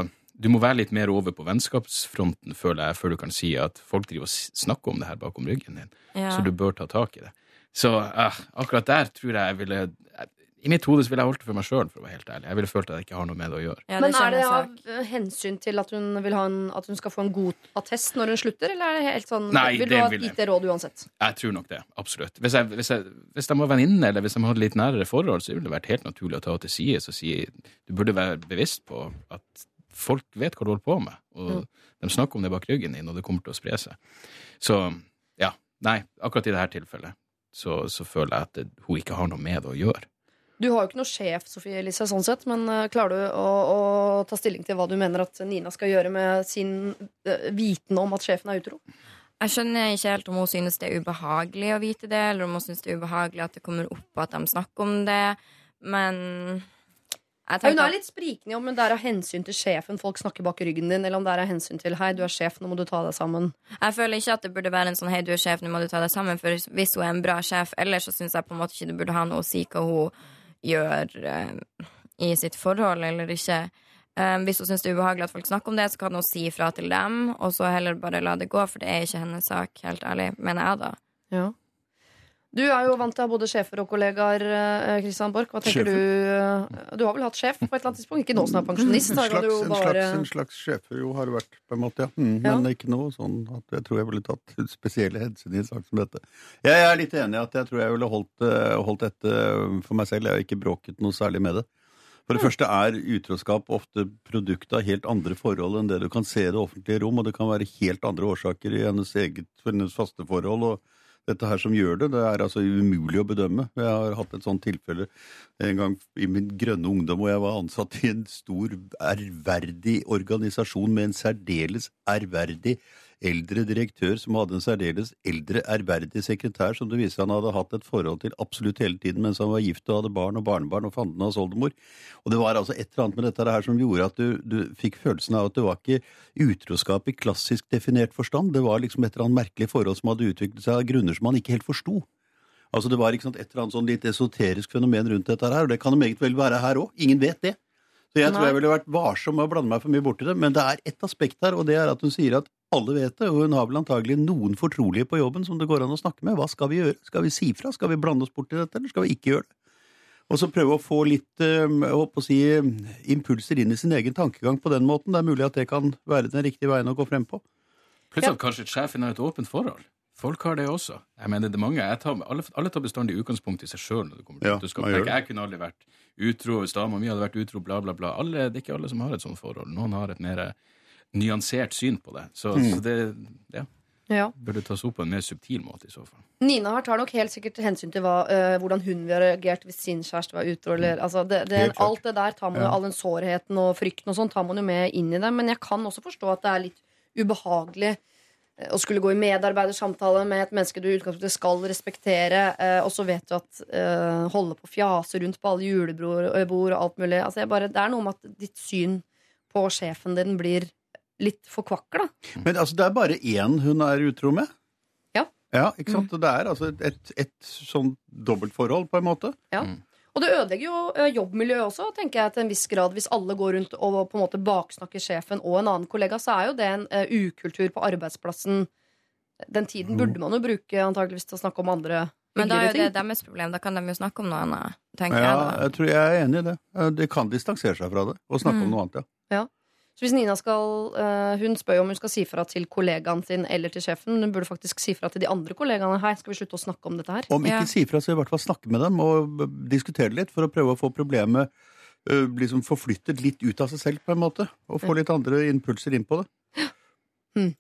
du må være litt mer over på vennskapsfronten, føler jeg, før du kan si at folk driver og snakker om det her bakom ryggen din. Ja. Så du bør ta tak i det. Så uh, akkurat der tror jeg jeg ville I mitt hode ville jeg holdt det for meg sjøl. Jeg ville følt at jeg ikke har noe med det å gjøre. Ja, Men er det av jeg eh, hensyn til at hun, vil ha en, at hun skal få en god attest når hun slutter, eller er det helt sånn Nei, Vil du ha gitt det råd uansett? Jeg tror nok det, absolutt. Hvis, jeg, hvis, jeg, hvis de var venninne, eller hvis de hadde litt nærere forhold, så ville det vært helt naturlig å ta henne til side og si du burde være bevisst på at folk vet hva du holder på med, og de snakker om det bak ryggen din, og det kommer til å spre seg. Så ja, nei, akkurat i dette tilfellet så, så føler jeg at det, hun ikke har noe med det å gjøre. Du har jo ikke noe sjef, Sofie Elise, sånn sett, men eh, klarer du å, å ta stilling til hva du mener at Nina skal gjøre med sin eh, viten om at sjefen er utro? Jeg skjønner ikke helt om hun synes det er ubehagelig å vite det, eller om hun synes det er ubehagelig at det kommer opp at de snakker om det. Men hun er litt sprikende om det er av hensyn til sjefen folk snakker bak ryggen din, eller om det er av hensyn til hei, du er sjef, nå må du ta deg sammen. Jeg føler ikke at det burde være en sånn hei, du er sjef, nå må du ta deg sammen. For hvis hun er en bra sjef, ellers så syns jeg på en måte ikke det burde ha noe å si hva hun gjør eh, i sitt forhold eller ikke. Um, hvis hun syns det er ubehagelig at folk snakker om det, så kan hun si ifra til dem, og så heller bare la det gå, for det er ikke hennes sak, helt ærlig, mener jeg da. Ja. Du er jo vant til å ha både sjefer og kollegaer, Kristian Christian Borch. Hva tenker Sjefer. du? eh, Du har vel hatt sjef på et eller annet tidspunkt? Ikke nå som er pensjonist. En slags, bare slags, en slags sjefer jo har vært, på en måte, ja. Mm, Ja. Men ikke noe sånn at jeg tror jeg ville tatt spesielle hensyn i en sak som dette. Jeg er litt enig i at jeg tror jeg ville holdt, eh, holdt dette for meg selv. Jeg har ikke bråket noe særlig med det. For det første er utroskap ofte produkt av helt andre forhold enn det du kan se i det offentlige rom, og det kan være helt andre årsaker i hennes eget hennes faste forhold. og dette her som gjør det, det er altså umulig å bedømme. Jeg har hatt et sånt tilfelle en gang i min grønne ungdom hvor jeg var ansatt i en stor, ærverdig organisasjon med en særdeles ærverdig eldre direktør som hadde en særdeles eldre, ærverdig sekretær som det viste han hadde hatt et forhold til absolutt hele tiden mens han var gift og hadde barn og barnebarn og fanden hans oldemor. Og det var altså et eller annet med dette her som gjorde at du, du fikk følelsen av at det var ikke utroskap i klassisk definert forstand. Det var liksom et eller annet merkelig forhold som hadde utviklet seg av grunner som man ikke helt forsto. Altså Det var ikke sant, et eller annet sånn litt esoterisk fenomen rundt dette her, og det kan det meget vel være her òg. Ingen vet det. Så jeg tror jeg ville vært varsom med å blande meg for mye borti det. Men det er ett aspekt her, og det er at hun sier at alle vet det, og hun har vel antagelig noen fortrolige på jobben som det går an å snakke med. Hva skal vi gjøre? Skal vi si fra? Skal vi blande oss bort i dette, eller skal vi ikke gjøre det? Og så prøve å få litt eh, jeg håper å si, impulser inn i sin egen tankegang på den måten. Det er mulig at det kan være den riktige veien å gå frem på. Pluss at kanskje sjefen har et åpent forhold. Folk har det også. Jeg mener, det er mange, jeg tar, alle, alle tar bestandig utgangspunkt i seg sjøl når det kommer til Ja, man gjør Jeg kunne aldri vært utro hvis dama mi hadde vært utro, bla, bla, bla. Alle, det er ikke alle som har et sånt forhold. Noen har et mer nyansert syn på det. Så, Mm. så det ja, ja. burde tas opp på en mer subtil måte i så fall. Nina her tar nok helt sikkert hensyn til hva, uh, hvordan hun ville reagert hvis sin kjæreste var utro. Eller, altså det, det, Helt alt det der tar man jo, Ja. all den sårheten og frykten og sånn tar man jo med inn i det. Men jeg kan også forstå at det er litt ubehagelig eh, å skulle gå i medarbeidersamtale med et menneske du i utgangspunktet skal respektere, eh, og så vet du at eh, holde på å fjase rundt på alle julebord og alt mulig. Altså jeg bare, det er noe med at ditt syn på sjefen din blir litt forkvakla. Men altså, det er bare én hun er utro med? Ja. Ja, ikke sant? Og Det er altså et, et sånn dobbeltforhold, på en måte. Ja. Og det ødelegger jo ø, jobbmiljøet også, tenker jeg til en viss grad. Hvis alle går rundt og på en måte baksnakker sjefen og en annen kollega, så er jo det en uh, ukultur på arbeidsplassen. Den tiden burde man jo bruke antageligvis til å snakke om andre Men da er jo det deres problem. Da kan de jo snakke om noe annet, tenker Ja, jeg Ja, jeg tror jeg er enig i det. De kan distansere seg fra det og snakke Mm. om noe annet, ja. ja. Så hvis Nina skal ø, Hun spør jo om hun skal si fra til kollegaen sin eller til sjefen. Hun burde faktisk si fra til de andre kollegaene. Hei, skal vi slutte å snakke om dette her? Om ikke Ja. si fra, så i hvert fall snakke med dem og diskutere diskutere litt for å prøve å få problemet liksom forflyttet litt ut av seg selv, på en måte. Og få litt andre impulser inn på det.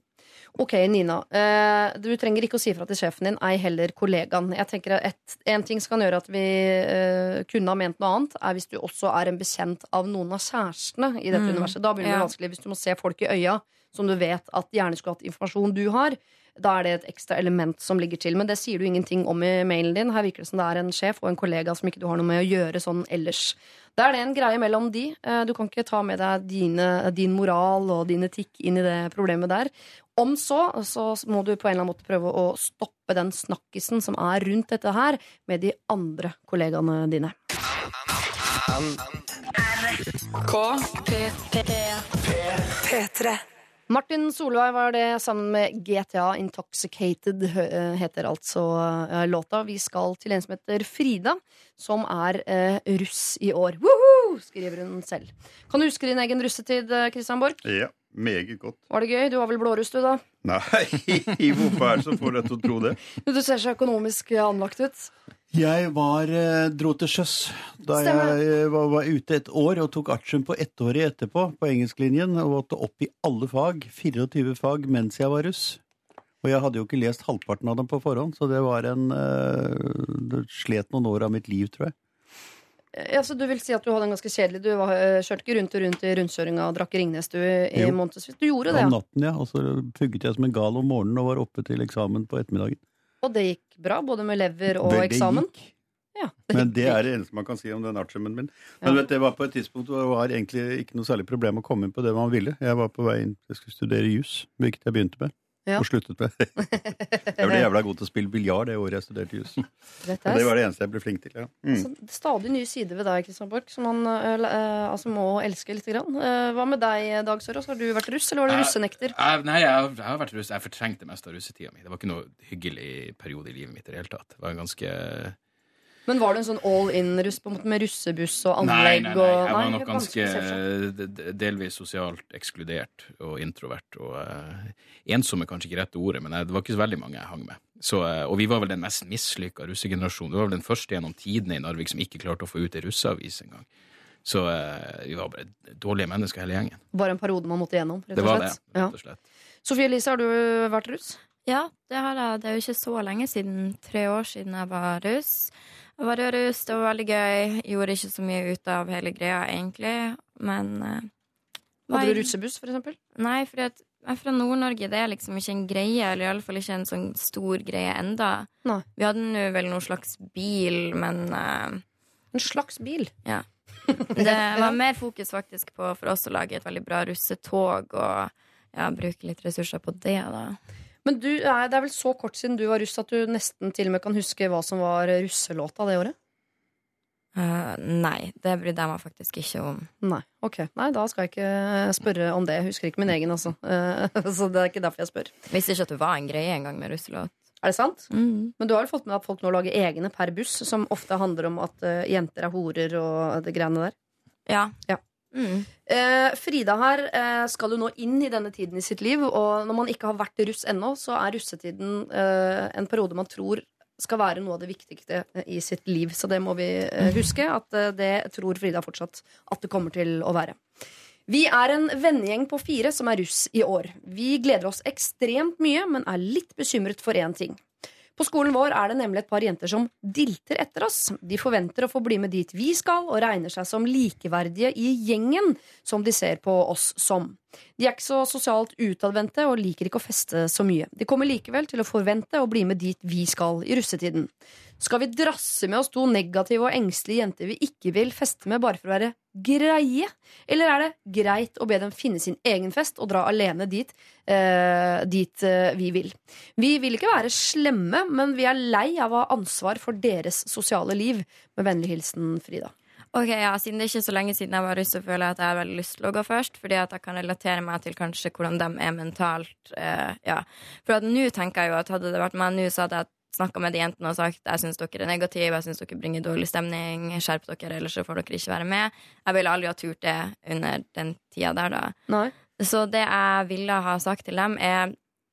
Ok, Nina. eh, du trenger ikke å si fra til sjefen din, ei heller kollegaen. Jeg tenker at et, En ting som kan gjøre at vi eh, kunne ha ment noe annet, er hvis du også er en bekjent av noen av kjærestene i dette Mm, universet. Da begynner det ja. vanskelig. Hvis du må se folk i øya som du vet at gjerne skulle hatt informasjon du har, da er det et ekstra element som ligger til. Men det sier du ingenting om i mailen din. Her virker det som det er en sjef og en kollega som ikke du har noe med å gjøre sånn ellers. Da er det en greie mellom de. Eh, Du kan ikke ta med deg dine, din moral og din etikk inn i det problemet der. Om så, så må du på en eller annen måte prøve å stoppe den snakkisen som er rundt dette her, med de andre kollegaene dine. P3. Martin Solveig var det sammen med GTA Intoxicated, hø- heter altså eh, låta. Vi skal til en som heter Frida, som er eh, russ i år. Woohoo! skriver hun selv. Kan du huske din egen russetid, eh, Christian Borch? Ja, meget godt. Var det gøy? Du var vel blåruss, du, da? Nei, hvorfor er det så får deg til å tro det? Du ser så økonomisk anlagt ut. Jeg var, eh, dro til sjøs da Stemmer. jeg eh, var, var ute et år og tok artium på ettåret etterpå på engelsklinjen og måtte opp i alle fag, 24 fag, mens jeg var russ. Og jeg hadde jo ikke lest halvparten av dem på forhånd, så det var en eh, Det slet noen år av mitt liv, tror jeg. Ja, så du vil si at du hadde en ganske kjedelig Du var, eh, kjørte ikke rundt og rundt i rundkjøringa og drakk Ringnes du i månedsvis. Du gjorde det, Om ja. natten, ja. Og så pugget jeg som en gal om morgenen og var oppe til eksamen på ettermiddagen. Og det gikk bra, både med lever og det, det eksamen. gikk. Ja. Men det er det eneste man kan si om den artiumen min. Men Ja. vet, det var på et tidspunkt hvor det var egentlig ikke noe særlig problem å komme inn på det man ville. Jeg var på vei inn, jeg skulle studere jus, hvilket jeg begynte med. Ja. Og sluttet med. jeg ble jævla god til å spille biljard det året jeg studerte jus. Dette Og er det var det eneste jeg ble flink til. Ja. Mm. Så stadig nye sider ved deg, Kristian Borch, som man uh, altså må elske lite grann. Uh, hva med deg, Dag Sørås? Har du vært russ, eller var du russenekter? Jeg, nei, jeg, har- jeg har vært russ. Jeg fortrengte mest av russetida mi. Det var ikke noe hyggelig periode i livet mitt i det hele tatt. Det var en ganske Men var du en sånn all in-russ med russebuss og anlegg? nei, nei. nei. Jeg var nok ganske delvis sosialt ekskludert og introvert. Og uh, ensom er kanskje ikke rette ordet, men det var ikke så veldig mange jeg hang med. Så, uh, og vi var vel den mest mislykka russegenerasjonen. Vi var vel den første gjennom tidene i Narvik som ikke klarte å få ut ei russeavis engang. Så uh, vi var bare dårlige mennesker hele gjengen. Bare en periode man måtte gjennom, rett og slett? det, var det, rett og slett. Sofie Elise, har du vært russ? Ja, det har jeg. Det er jo ikke så lenge siden. Tre år siden jeg var russ. Jeg var russ, det var veldig gøy. Gjorde ikke så mye ut av hele greia, egentlig. Men uh, Hadde du russebuss, for eksempel? Nei, for jeg er fra Nord-Norge. Det er liksom ikke en greie, eller iallfall ikke en sånn stor greie enda. Nei. Vi hadde nå vel noen slags bil, men uh, En slags bil? Ja. Det var mer fokus faktisk på for oss å lage et veldig bra russetog og ja, bruke litt ressurser på det, da. Men du, er- det er vel så kort siden du var russ at du nesten til og med kan huske hva som var russelåta det året? Uh, nei, det brydde jeg meg faktisk ikke om. Nei, ok. Nei, da skal jeg ikke spørre om det. Jeg husker ikke min egen, altså. Uh, Så det er ikke derfor jeg spør. Visste ikke at det var en greie engang med russelåt. Er det sant? Mm. Men du har jo fått med at folk nå lager egne per buss, som ofte handler om at uh, jenter er horer og det greiene der? Ja. Ja. Mm. Eh, Frida her eh, skal jo nå inn i denne tiden i sitt liv, og når man ikke har vært russ ennå, så er russetiden eh, en periode man tror skal være noe av det viktigste i sitt liv. Så det må vi eh, huske, at det tror Frida fortsatt at det kommer til å være. Vi er en vennegjeng på fire som er russ i år. Vi gleder oss ekstremt mye, men er litt bekymret for én ting. På skolen vår er det nemlig et par jenter som dilter etter oss. De forventer å få bli med dit vi skal, og regner seg som likeverdige i gjengen, som de ser på oss som. De er ikke så sosialt utadvendte og liker ikke å feste så mye. De kommer likevel til å forvente å bli med dit vi skal i russetiden. Skal vi drasse med oss to negative og engstelige jenter vi ikke vil feste med bare for å være greie? Eller er det greit å be dem finne sin egen fest og dra alene dit, eh, dit eh, vi vil? Vi vil ikke være slemme, men vi er lei av å ha ansvar for deres sosiale liv. Med vennlig hilsen Frida. Ok, ja, Siden det er ikke så lenge siden jeg var russ, så føler jeg at jeg har veldig lyst til å gå først. Fordi at jeg kan relatere meg til kanskje hvordan de er mentalt. Eh, ja. For at nå tenker jeg jo at hadde det vært meg nå, så hadde jeg snakka med de jentene og sagt jeg syns dere er negative, jeg syns dere bringer dårlig stemning, skjerp dere, ellers så får dere ikke være med. Jeg ville aldri ha turt det under den tida der, da. Nei. Så det jeg ville ha sagt til dem, er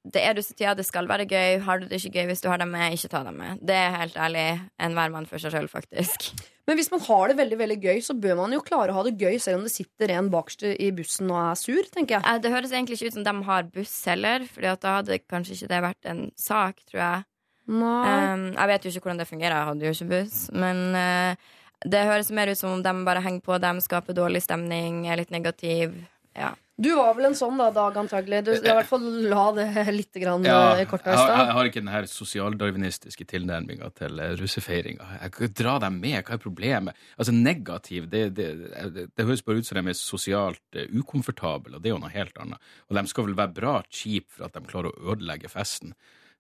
det er russetida, det skal være gøy. Har du det ikke gøy hvis du har dem med, ikke ta dem med. Det er helt ærlig enhver mann for seg sjøl, faktisk. Men hvis man har det veldig veldig gøy, så bør man jo klare å ha det gøy selv om det sitter en bakerst i bussen og er sur, tenker jeg. Eh, Det høres egentlig ikke ut som de har buss heller, Fordi da hadde kanskje ikke det vært en sak, tror jeg. Nei. Um, jeg vet jo ikke hvordan det fungerer, jeg hadde jo ikke buss. Men uh, det høres mer ut som om de bare henger på dem, skaper dårlig stemning, er litt negativ. Ja. Du var vel en sånn da, Dag, antagelig. Du, I hvert fall la det litt grann Ja, eh, i har- jeg har ikke den her sosialdarwinistiske tilnærminga til eh, russefeiringa. Jeg kan dra dem med, hva er problemet? Altså Negativ, det, det, det, det høres bare ut som de er sosialt ukomfortable, og det er jo noe helt annet. Og de skal vel være bra cheap for at de klarer å ødelegge festen.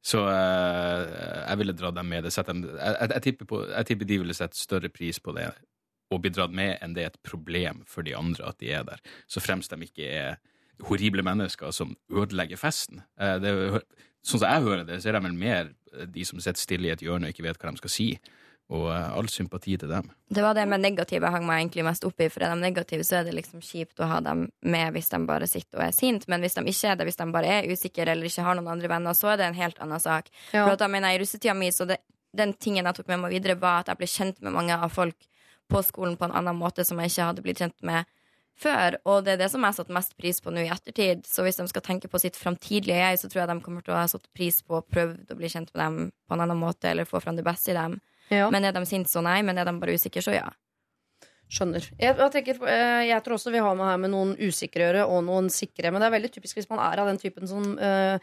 Så eh, jeg ville dra dem med. Det setter dem, jeg, jeg, tipper på, jeg tipper de ville sette større pris på det å bli dratt med enn det er et problem for de andre at de er der. Så fremst de ikke er horrible mennesker som ødelegger festen. Eh, det, sånn som jeg hører det, så er de vel mer de som sitter stille i et hjørne og ikke vet hva de skal si. Og eh, all sympati til dem. Det var det med negative jeg hang meg egentlig mest opp i. For er de negative, så er det liksom kjipt å ha dem med hvis de bare sitter og er sint. Men hvis de ikke er det, hvis de bare er usikre eller ikke har noen andre venner, så er det en helt annen sak. Ja. For at da mener jeg I russetida mi, så det, den tingen jeg tok med meg videre, var at jeg ble kjent med mange av folk på skolen på en annen måte som jeg ikke hadde blitt kjent med før. Og det er det som jeg har satt mest pris på nå i ettertid. Så hvis de skal tenke på sitt framtidige jeg, så tror jeg de kommer til å ha satt pris på og prøvd å bli kjent med dem på en annen måte, eller få fram det beste i dem. Ja. Men er de sinte, så nei. Men er de bare usikre, så ja. Skjønner. Jeg, jeg, tenker, eh, jeg tror også vi har med her med noen usikre å gjøre og noen sikre. Men det er veldig typisk hvis man er av den typen som eh,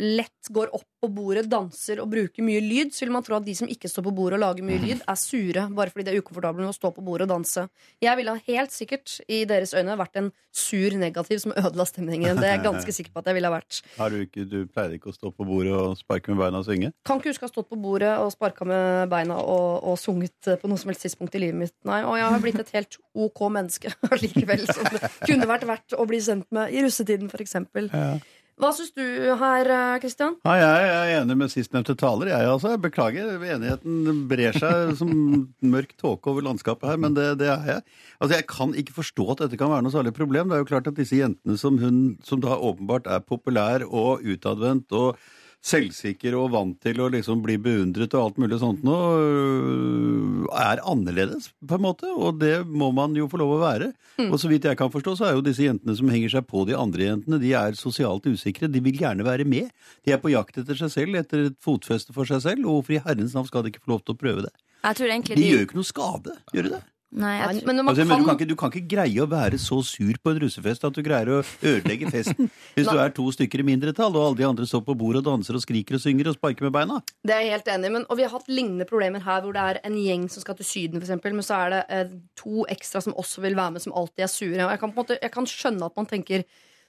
lett går opp på bordet, danser og bruker mye lyd. Så vil man tro at de som ikke står på bordet og lager mye lyd, er sure bare fordi de er ukomfortable med å stå på bordet og danse. Jeg ville helt sikkert i deres øyne vært en sur negativ som ødela stemningen. Det er jeg ganske sikker på at jeg ville ha vært. Har du ikke, du pleier ikke å stå på bordet og sparke med beina og synge? Kan ikke huske å ha stått på bordet og sparka med beina og, og sunget på noe som helst tidspunkt i livet mitt. Nei, Og jeg har blitt et helt OK menneske likevel. Som det kunne vært verdt å bli sendt med i russetiden, f.eks. Ja. Hva syns du her, Kristian? Ja, jeg er enig med sistnevnte taler. Jeg, altså. jeg beklager. Enigheten brer seg som mørk tåke over landskapet her, men det, det er jeg. Altså, Jeg kan ikke forstå at dette kan være noe særlig problem. Det er jo klart at disse jentene som hun, som da åpenbart er populær og utadvendt og selvsikker og vant til å liksom bli beundret og alt mulig sånt nå, øh, er annerledes, på en måte. Og det må man jo få lov å være. Og så vidt jeg kan forstå, så er jo disse jentene som henger seg på de andre jentene, de er sosialt usikre. De vil gjerne være med. De er på jakt etter seg selv, etter et fotfeste for seg selv. Og hvorfor i herrens navn skal de ikke få lov til å prøve det? Egentlig De gjør jo ikke noe skade, gjør de det? Nei, jeg, Men Altså, men du, kan kan ikke, du kan ikke greie å være så sur på en russefest at du greier å ødelegge festen. Hvis du er to stykker i mindretall, og alle de andre står på bordet og danser og skriker og synger og sparker med beina. Det er jeg helt enig i, men, og vi har hatt lignende problemer her hvor det er en gjeng som skal til Syden, for eksempel, men så er det eh, to ekstra som også vil være med, som alltid er sure. Og jeg kan, på en måte, jeg kan skjønne at man tenker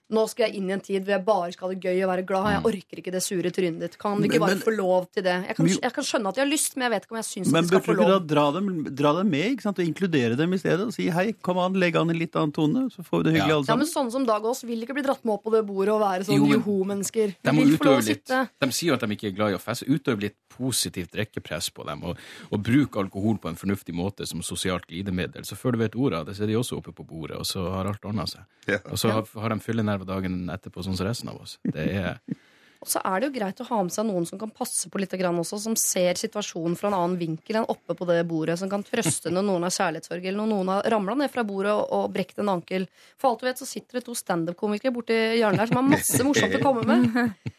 nå skal jeg inn i en tid hvor jeg bare skal ha det gøy og være glad. Jeg orker ikke det sure trynet ditt. Kan vi ikke bare men- få lov til det? Jeg kan, jeg kan skjønne at de har lyst, men jeg vet ikke om jeg syns at Men de skal burde du ikke da dra dem, dra dem med ikke sant? og inkludere dem i stedet? Og si hei, kom an, legg an en litt annen tone, så får vi det hyggelig Ja. alle Ja, men sammen. Sånne som Dag Aas vil ikke bli dratt med opp på det bordet og være sånn joho-mennesker. De De må få lov utøve litt De sier jo at de ikke er glad i å feste. Utøv litt positivt drikkepress på dem, og, og bruke alkohol på en fornuftig måte som sosialt glidemiddel. Så før du vet ordet av det, så er de også oppe på bordet, og så har alt ordna seg. Ja. Og så har, har de fyllenerver dagen etterpå, sånn som resten av oss. Det er Og så er det jo greit å ha med seg noen som kan passe på litt grann også, som ser situasjonen fra en annen vinkel enn oppe på det bordet, som kan trøste når noen har kjærlighetssorg, eller når noen har ramla ned fra bordet og, brekt en ankel. For alt du vet, så sitter det to standup-komikere borti hjørnet der som har masse morsomt å komme med.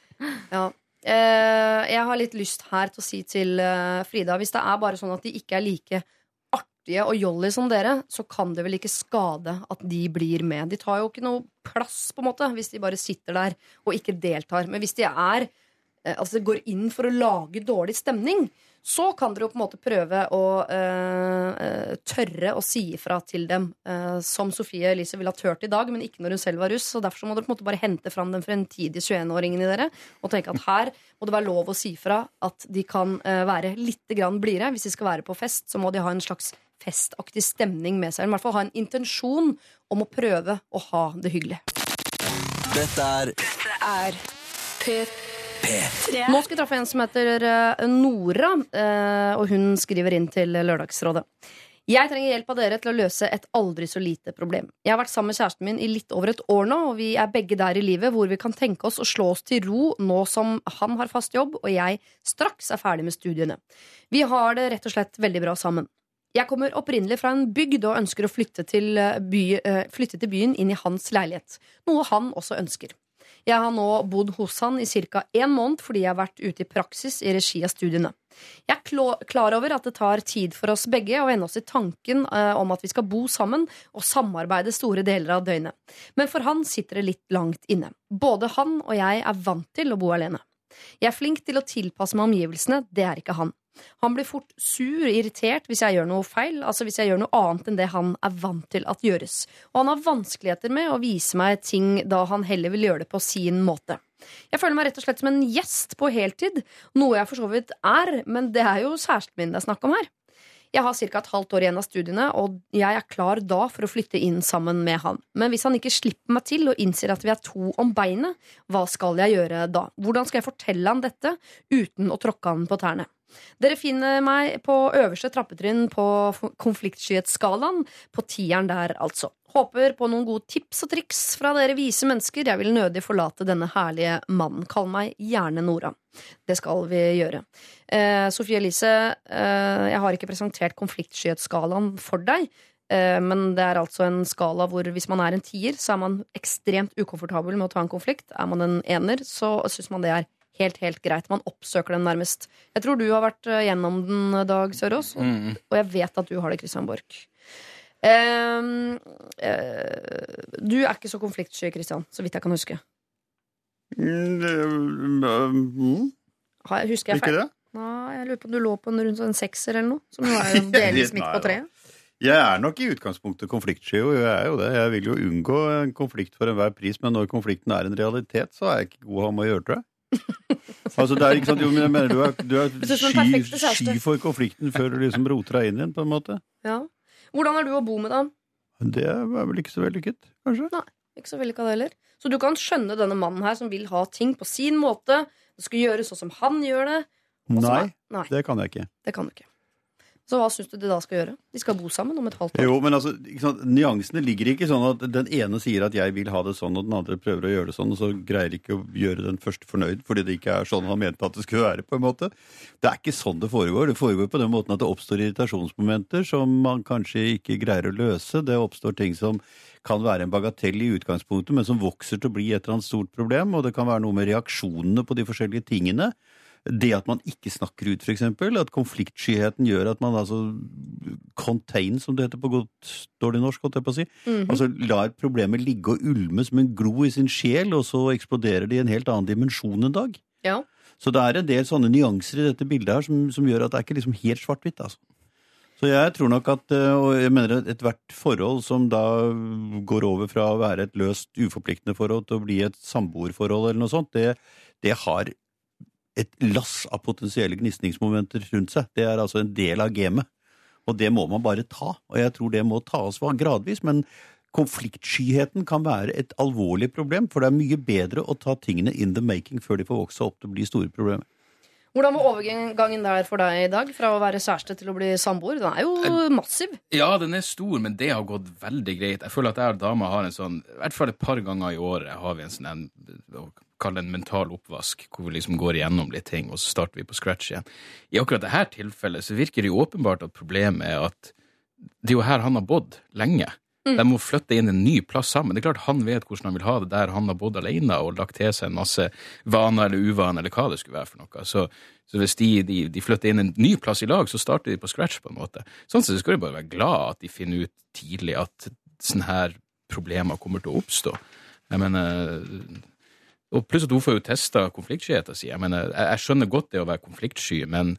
Ja. Eh, jeg har litt lyst her til å si til eh, Frida, hvis det er bare sånn at de ikke er like artige og jolly som dere, så kan det vel ikke skade at de blir med. De tar jo ikke noe plass, på en måte, hvis de bare sitter der og ikke deltar. Men hvis de er eh, altså går inn for å lage dårlig stemning, så kan dere jo på en måte prøve å eh, eh, tørre å si ifra til dem, eh, som Sofie Elise ville ha tørt i dag, men ikke når hun selv var russ. Så derfor så må dere på en måte bare hente fram den fremtidige 21-åringen i dere og tenke at her må det være lov å si fra at de kan eh, være litt blidere. Hvis de skal være på fest, så må de ha en slags festaktig stemning med seg. Eller i hvert fall ha en intensjon om å prøve å ha det hyggelig. Dette er er P3. Nå skal vi treffe en som heter eh, Nora, eh, og hun skriver inn til Lørdagsrådet. Jeg trenger hjelp av dere til å løse et aldri så lite problem. Jeg har vært sammen med kjæresten min i litt over et år nå, og vi er begge der i livet hvor vi kan tenke oss å slå oss til ro nå som han har fast jobb og jeg straks er ferdig med studiene. Vi har det rett og slett veldig bra sammen. Jeg kommer opprinnelig fra en bygd og ønsker å flytte til, eh, by, eh, flytte til byen inn i hans leilighet, noe han også ønsker. Jeg har nå bodd hos han i ca. en måned fordi jeg har vært ute i praksis i regi av studiene. Jeg er klar over at det tar tid for oss begge å vende oss i tanken eh, om at vi skal bo sammen og samarbeide store deler av døgnet. Men for han sitter det litt langt inne. Både han og jeg er vant til å bo alene. Jeg er flink til å tilpasse meg omgivelsene, det er ikke han. Han blir fort sur og irritert hvis jeg gjør noe feil, altså hvis jeg gjør noe annet enn det han er vant til at gjøres. Og han har vanskeligheter med å vise meg ting da han heller vil gjøre det på sin måte. Jeg føler meg rett og slett som en gjest på heltid, noe jeg for så vidt er, men det er jo kjæresten min det er snakk om her. Jeg har ca. et halvt år igjen av studiene, og jeg er klar da for å flytte inn sammen med han. Men hvis han ikke slipper meg til og innser at vi er to om beinet, hva skal jeg gjøre da? Hvordan skal jeg fortelle han dette uten å tråkke han på tærne? Dere finner meg på øverste trappetrinn på konfliktskyhetsskalaen, på tieren der, altså. Håper på noen gode tips og triks fra dere vise mennesker. Jeg vil nødig forlate denne herlige mannen. Kall meg gjerne Nora. Det skal vi gjøre. Eh, Sofie Elise, eh, jeg har ikke presentert konfliktskyhetsskalaen for deg. Eh, men det er altså en skala hvor hvis man er en tier, så er man ekstremt ukomfortabel med å ta en konflikt. Er man en ener, så syns man det er helt, helt greit. Man oppsøker den nærmest. Jeg tror du har vært eh, gjennom den, Dag Sørås, og, Mm. og jeg vet at du har det, Christian Borch. Ehm, uh, du er ikke så konfliktsky, Christian, så vidt jeg kan huske. Mm, mm, Har jeg, husker jeg Ikke feil? det? Nei, jeg lurer på om du lå på en rundt en sekser eller noe. Som jo er delvis midt på treet. Jeg er nok i utgangspunktet konfliktsky, jeg er jo det. Jeg vil jo unngå en konflikt for enhver pris, men når konflikten er en realitet, så er jeg ikke god om å gjøre, tror jeg. Altså, det er ikke sant, jo, men jeg mener du er, du er Du synes sky, sky for konflikten før du liksom roter deg inn igjen, på en måte. Ja. Hvordan er du å bo med, da? Det er vel ikke så vellykket, kanskje? Ikke så vellykka det heller. Så du kan skjønne denne mannen her som vil ha ting på sin måte. Det skal gjøres sånn som han gjør det. Nei, Nei, det kan jeg ikke. det kan du ikke. Så hva syns du de da skal gjøre? De skal bo sammen om et halvt år. Jo, men altså, sant, Nyansene ligger ikke sånn at den ene sier at jeg vil ha det sånn, og den andre prøver å gjøre det sånn, og så greier ikke å gjøre den første fornøyd fordi det ikke er sånn han mente at det skulle være. på en måte. Det er ikke sånn det foregår. Det foregår på den måten at det oppstår irritasjonsmomenter som man kanskje ikke greier å løse. Det oppstår ting som kan være en bagatell i utgangspunktet, men som vokser til å bli et eller annet stort problem, og det kan være noe med reaksjonene på de forskjellige tingene. Det at man ikke snakker ut, f.eks. At konfliktskyheten gjør at man altså contain, som det heter på godt dårlig norsk, holdt jeg på å si. Mhm. Altså lar problemet ligge og ulme som en glo i sin sjel, og så eksploderer det i en helt annen dimensjon en dag. Ja. Så det er en del sånne nyanser i dette bildet her som, som gjør at det er ikke liksom helt svart-hvitt. altså. Så jeg tror nok at, eh, og jeg mener at ethvert forhold som da går over fra å være et løst, uforpliktende forhold til å bli et samboerforhold eller noe sånt, det, det har et lass av potensielle gnisningsmomenter rundt seg. Det er altså en del av gamet. Og det må man bare ta. Og jeg tror det må tas gradvis. Men konfliktskyheten kan være et alvorlig problem, for det er mye bedre å ta tingene in the making før de får vokse opp til å bli store problemer. Hvordan var overgangen der for deg i dag? Fra å være kjæreste til å bli samboer? Den er jo massiv. Ja, den er stor, men det har gått veldig greit. Jeg føler at jeg og dama har en sånn I hvert fall et par ganger i året har vi en sånn en, kalle det en mental oppvask, hvor vi liksom går igjennom litt ting, og så starter vi på scratch igjen. I akkurat dette tilfellet så virker det jo åpenbart at problemet er at det er jo her han har bodd lenge. De må flytte inn en ny plass sammen. Det er klart Han vet hvordan han vil ha det der han har bodd alene og lagt til seg en masse vaner eller uvaner eller hva det skulle være for noe. Så, så hvis de, de, de flytter inn en ny plass i lag, så starter de på scratch på en måte. Sånn sett så skal de bare være glad at de finner ut tidlig at sånne her problemer kommer til å oppstå. Jeg mener Og pluss at hun får jo testa konfliktskyheten sin. Jeg mener, jeg, jeg skjønner godt det å være konfliktsky, men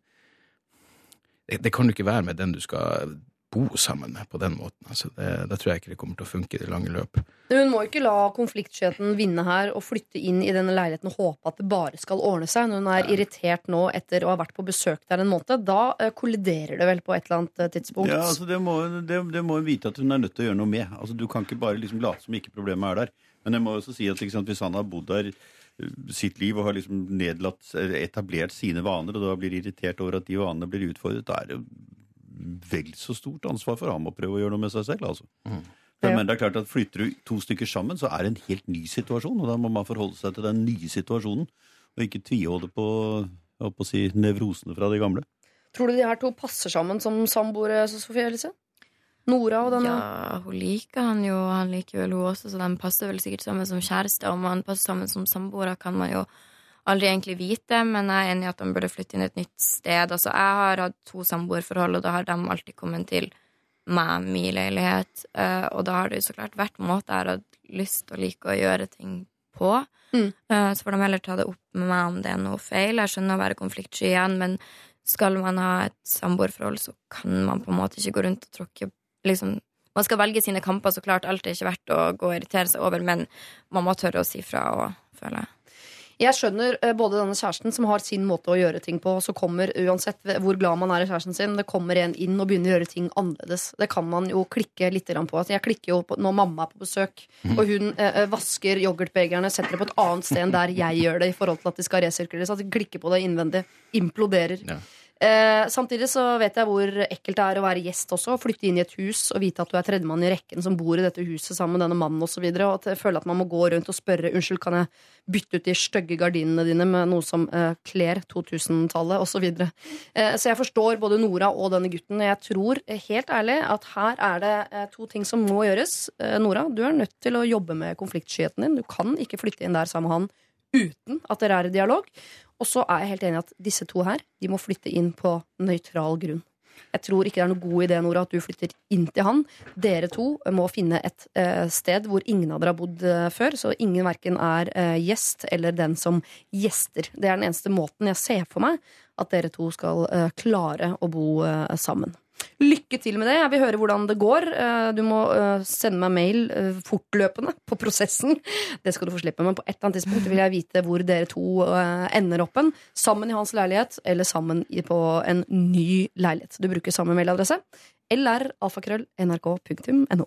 det, det kan jo ikke være med den du skal bo sammen med på den måten. Altså det, da tror jeg ikke det kommer til å funke i det lange løp. Men Hun må ikke la konfliktskyheten vinne her og flytte inn i denne leiligheten og håpe at det bare skal ordne seg. Når hun er irritert nå etter å ha vært på besøk der en måned, da eh, kolliderer det vel på et eller annet eh, tidspunkt. Ja, altså det det, det må hun vite at hun er nødt til å gjøre noe med. Altså Du kan ikke bare liksom late som ikke problemet er der. Men jeg må også si at liksom, hvis han har bodd der eh, sitt liv og har liksom nedlatt, etablert sine vaner, og da blir irritert over at de vanene blir utfordret, da er det vel så stort ansvar for ham å prøve å gjøre noe med seg selv. altså. Mm. jeg men det er klart at Flytter du to stykker sammen, så er det en helt ny situasjon. og Da må man forholde seg til den nye situasjonen, og ikke tviholde på, på å si, nevrosene fra de gamle. Tror du de her to passer sammen som samboere, Sofie Elise? Nora og denne Ja, hun liker han jo, og han liker vel hun også, så de passer vel sikkert sammen som kjærester. Om han passer sammen som samboere, kan man jo aldri egentlig vite, men jeg er enig i at de burde flytte inn et nytt sted. Altså, jeg har hatt to samboerforhold, og da har de alltid kommet til meg, min leilighet, Uh, og da har det jo så klart vært måter jeg har hatt lyst og like å gjøre ting på. Mm. Uh, Så får de heller ta det opp med meg om det er noe feil. Jeg skjønner å være konfliktsky igjen, men skal man ha et samboerforhold, så kan man på en måte ikke gå rundt og tråkke liksom, Man skal velge sine kamper, så klart. Alt er ikke verdt å gå og irritere seg over, men man må tørre å si fra og føle. Jeg skjønner eh, både denne kjæresten som har sin måte å gjøre ting på, så kommer uansett hvor glad man er i kjæresten sin, det kommer en inn og begynner å gjøre ting annerledes. Det kan man jo klikke litt på. Altså, jeg klikker jo på når mamma er på besøk, og hun eh, vasker yoghurtbegerne, setter det på et annet sted enn der jeg gjør det, i forhold til at de skal resirkuleres. At de klikker på det innvendig. Imploderer. Ja. Eh, samtidig så vet jeg hvor ekkelt det er å være gjest også. Flytte inn i et hus og vite at du er tredjemann i rekken som bor i dette huset sammen med denne mannen osv. Og, og at jeg føler at man må gå rundt og spørre Unnskyld, kan jeg bytte ut de stygge gardinene dine med noe som eh, kler 2000-tallet osv. Så, eh, så jeg forstår både Nora og denne gutten. Og Jeg tror eh, helt ærlig at her er det eh, to ting som må gjøres. Eh, Nora, du er nødt til å jobbe med konfliktskyheten din. Du kan ikke flytte inn der sammen med han uten at dere er i dialog. Og så er jeg helt enig i at disse to her De må flytte inn på nøytral grunn. Jeg tror ikke det er noe god idé Nora, at du flytter inn til han. Dere to må finne et uh, sted hvor ingen av dere har bodd uh, før. Så ingen verken er uh, gjest eller den som gjester. Det er den eneste måten jeg ser for meg at dere to skal klare å bo sammen. Lykke til med det. Jeg vil høre hvordan det går. Eh, Du må eh, sende meg mail eh, fortløpende på prosessen. Det skal du få slippe, men på et eller annet tidspunkt vil jeg vite hvor dere to ender opp. Sammen i hans leilighet, eller sammen på en ny leilighet. Du bruker samme mailadresse. lralfakrøll.nrk.no.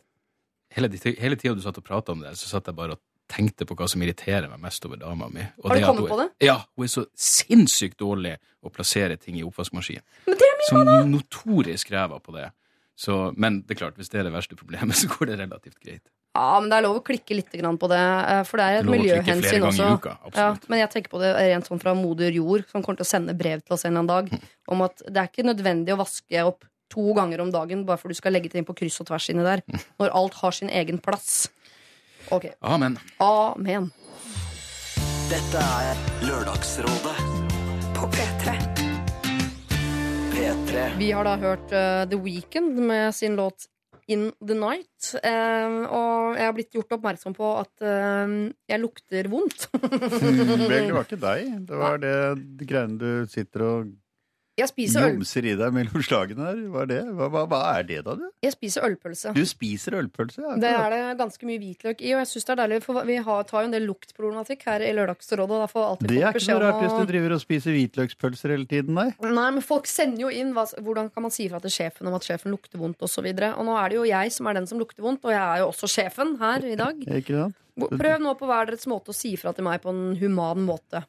Hele, hele tida du satt og prata om det, så satt jeg bare og tenkte på hva som irriterer meg mest over dama mi. Og Har du kommet hun- på det? Ja, hun er så sinnssykt dårlig å plassere ting i oppvaskmaskinen. Men det er min Som notorisk ræva på det. Så, men det er klart, hvis det er det verste problemet, så går det relativt greit. Ja, men det er lov å klikke litt på det, eh, for det er et miljøhensyn også. uka. Ja, men jeg tenker på det rent sånn fra moder jord, som kommer til å sende brev til oss en eller annen dag, om at det er ikke nødvendig å vaske opp to ganger om dagen bare for du skal legge ting på kryss og tvers inni der, når alt har sin egen plass. Ok. Amen. Amen. Dette er Lørdagsrådet På P3. P3. Vi har da hørt eh, The Weeknd med sin låt In The Night. eh, og jeg har blitt gjort oppmerksom på at eh, jeg lukter vondt. Vel, det var ikke deg. Det var det de greiene du sitter og Jeg spiser, øl, jomser i deg mellom slagene her. Hva er det? Hva, hva, hva er det, da, du? jeg spiser ølpølse. Du spiser ølpølse? Ja. Det er det ganske mye hvitløk i, og jeg syns det er deilig, for vi har, tar jo en del luktproblematikk her i Lørdagsrådet. Og da får alltid Det er ikke noe rart hvis du driver og spiser hvitløkspølser hele tiden, nei. Nei, men folk sender jo inn hva, hvordan kan man si fra til sjefen om at sjefen lukter vondt osv. Og, og nå er det jo jeg som er den som lukter vondt, og jeg er jo også sjefen her i dag. Ikke sant? Prøv nå på hver deres måte å si fra til meg på en human måte.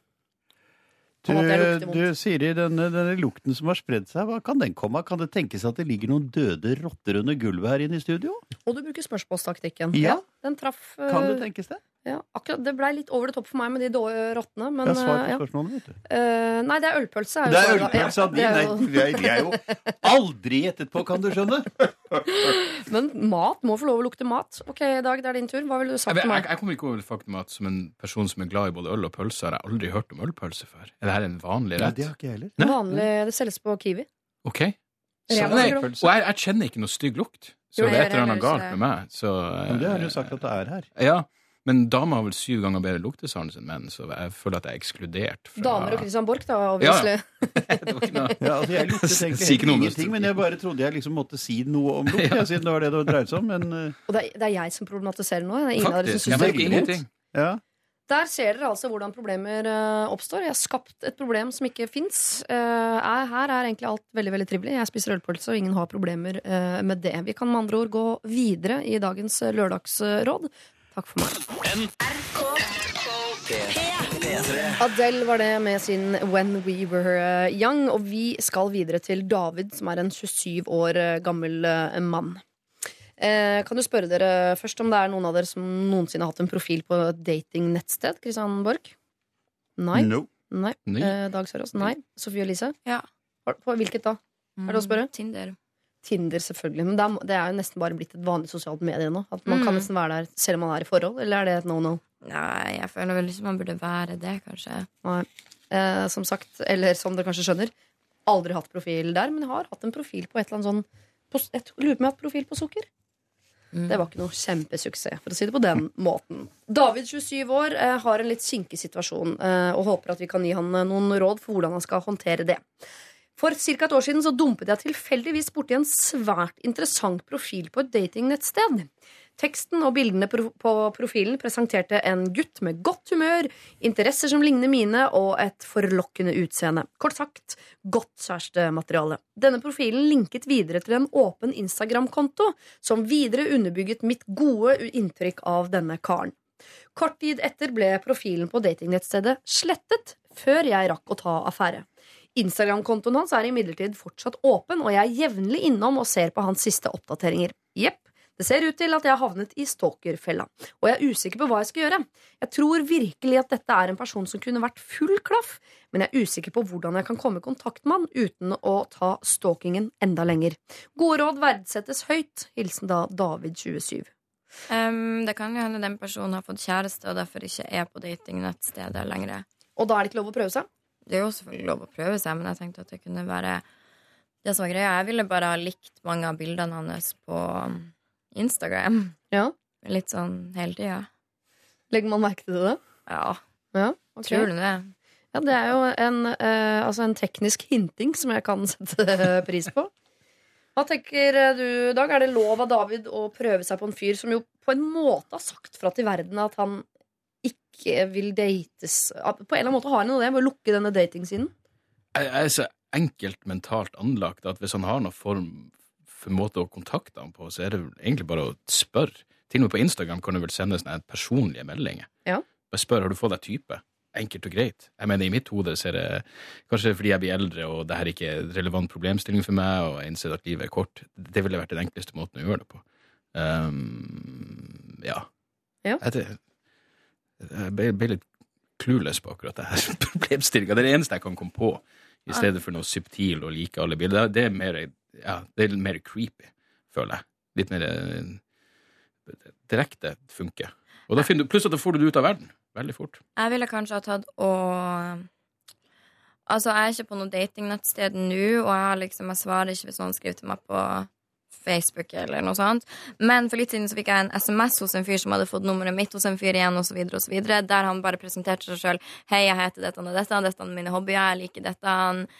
Du, du Siri, denne, denne lukten som har spredd seg, hva kan den komme av? Kan det tenkes at det ligger noen døde rotter under gulvet her inne i studio? Og du bruker spørsmålstaktikken. Ja. den traff eh, Kan det tenkes det? ja, akkurat, Det blei litt over det topp for meg med de dårlige rottene. Men Jeg har svar eh, på ja. spørsmålene, vet du. Uh, nei, det er ølpølse. er Det er ølpølse av Ja, det er jo- Nei, er, er jo aldri gjettet på, kan du skjønne. Men mat må få lov å lukte mat. Ok, Dag, det er din tur. Hva ville du sagt til jeg, meg? jeg kommer ikke over det faktum at som en person som er glad i både øl og pølse, har jeg aldri hørt om ølpølse før. Er dette en vanlig Nei, rett? det har ikke jeg heller. Nei. Vanlig, Det selges på Kiwi. Ok. Så, nei, og jeg, jeg kjenner ikke noe stygg lukt. Så Jo, det er et eller annet galt med meg. Så, Men det har du eh, sagt at det er her. Ja, men damer har vel syv ganger bedre luktesans enn menn, så jeg føler at jeg er ekskludert. Fra... Damer og Christian Borch, da, obviously. Ja. var. Ja, altså jeg luktet egentlig om ingenting, men jeg bare trodde jeg liksom måtte si noe om lukt, Ja. siden det var det det dreide seg om. Men eh, Og det er, det er jeg som problematiserer nå. Det er ingen av dere som syns det er ingenting. ja. Der ser dere altså hvordan problemer uh, oppstår. Jeg har skapt et problem som ikke fins. her er egentlig alt veldig veldig trivelig. Jeg spiser ølpølse, og ingen har problemer uh, med det. Vi kan med andre ord gå videre i dagens eh, lørdagsråd. Takk for meg. Adele var det med sin When We Were eh, Young. Og vi skal videre til David, som er en 27 år eh, gammel eh, mann. Eh, kan du spørre dere først om det er noen av dere som noensinne har hatt en profil på et datingnettsted? Kristian Borch? Nei. No. Nei. Nei. Eh, Dag Sørås? Nei. Sofie Elise? Ja. På hvilket da? Er det å spørre? Mm, Tinder. Tinder, selvfølgelig. Men det er, jo nesten bare blitt et vanlig sosialt medie nå. At man kan Mm. nesten være der selv om man er i forhold. Eller er det et no-no? Nei, jeg føler vel ikke man burde være det, kanskje. Nei. Eh, som sagt, eller som dere kanskje skjønner, aldri hatt profil der, men jeg har hatt en profil på et eller annet sånn på, Jeg lurer på om jeg har hatt profil på sukker. Mm. Det var ikke noe kjempesuksess, for å si det på den måten. David, 27 år, eh, har en litt kinkig situasjon eh, og håper at vi kan gi han eh, noen råd for hvordan han skal håndtere det. For ca. et år siden så dumpet jeg tilfeldigvis borti en svært interessant profil på et datingnettsted. Teksten og bildene på profilen presenterte en gutt med godt humør, interesser som ligner mine, og et forlokkende utseende. Kort sagt godt kjærestemateriale. Denne profilen linket videre til en åpen Instagram-konto, som videre underbygget mitt gode inntrykk av denne karen. Kort tid etter ble profilen på datingnettstedet slettet, før jeg rakk å ta affære. Instagram-kontoen hans er imidlertid fortsatt åpen, og jeg er jevnlig innom og ser på hans siste oppdateringer. Jepp, det ser ut til at jeg har havnet i stalkerfella, og jeg er usikker på hva jeg skal gjøre. Jeg tror virkelig at dette er en person som kunne vært full klaff, men jeg er usikker på hvordan jeg kan komme i kontakt med han uten å ta stalkingen enda lenger. Gode råd verdsettes høyt. Hilsen da David 27. Um, det kan jo hende den personen har fått kjæreste og derfor ikke er på datingnettstedet lenger. Og da er det ikke lov å prøve seg? Det er jo selvfølgelig lov å prøve seg, men jeg tenkte at det kunne være det som var greia. Jeg ville bare ha likt mange av bildene hans på Instagram. Ja. Litt sånn hele tida. Legger man merke til det? Ja. Ja, okay. Tror du det? Ja, det er jo en, eh, altså en teknisk hinting som jeg kan sette pris på. Hva tenker eh, du, Dag? Er det lov av David å prøve seg på en fyr som jo på en måte har sagt fra til verden at han vil dates? På en eller annen måte har han jo det med å lukke denne datingsiden. Jeg jeg er så enkelt mentalt anlagt at hvis han har noen form for måte å kontakte ham på, så er det egentlig bare å spørre. Til og med på Instagram kan du vel sende sånne personlige meldinger. Ja. Bare spør har du fått deg type. Enkelt og greit. Jeg mener, I mitt hode så er det kanskje fordi jeg blir eldre og det her ikke er en relevant problemstilling for meg, og jeg innser at livet er kort. Det ville vært den enkleste måten å gjøre det på. Um, ja. Ja. Jeg, jeg ble, ble litt clueless på akkurat det her problemstillinga. Det er det eneste jeg kan komme på, i stedet for noe subtil og like alle bilder. Det er mer, ja, det er mer creepy, føler jeg. Litt mer eh, direkte funker. Og da finner du, Pluss at da får du det ut av verden veldig fort. Jeg ville kanskje ha tatt og Altså, jeg er ikke på noe datingnettsted nå, og jeg, har liksom, jeg svarer ikke hvis noen skriver til meg på Facebook eller noe sånt. Men for litt siden så fikk jeg en SMS hos en fyr som hadde fått nummeret mitt hos en fyr igjen, og så og så videre, der han bare presenterte seg sjøl. Hei, jeg heter dette og dette, dette er mine hobbyer, jeg liker dette,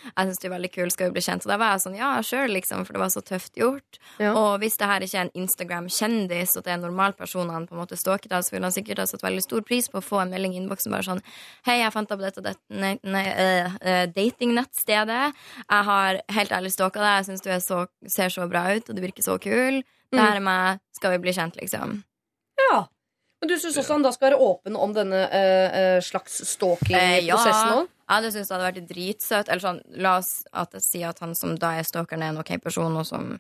jeg syns du er veldig kul, skal vi bli kjent? Og da var jeg sånn, ja, sjøl, liksom, for det var så tøft gjort. Ja. Og hvis det her ikke er en Instagram-kjendis, og det er en normal person han på en måte stalker, da, så ville han sikkert ha satt veldig stor pris på å få en melding i innboksen bare sånn Hei, jeg fant på dette, dette nei, øh, øh, datingnettstedet. Jeg har helt ærlig stalka deg, jeg syns du så, ser så bra ut, og du virker så kul. Det her er meg, skal vi bli kjent, liksom? Ja. Men du syns også han da skal være åpen om denne eh, eh, slags Eh, stalking-prosessen òg? Jeg hadde syntes det hadde vært dritsøtt. Eller sånn, la oss at jeg si at han som da er stalkeren, er en ok person, og som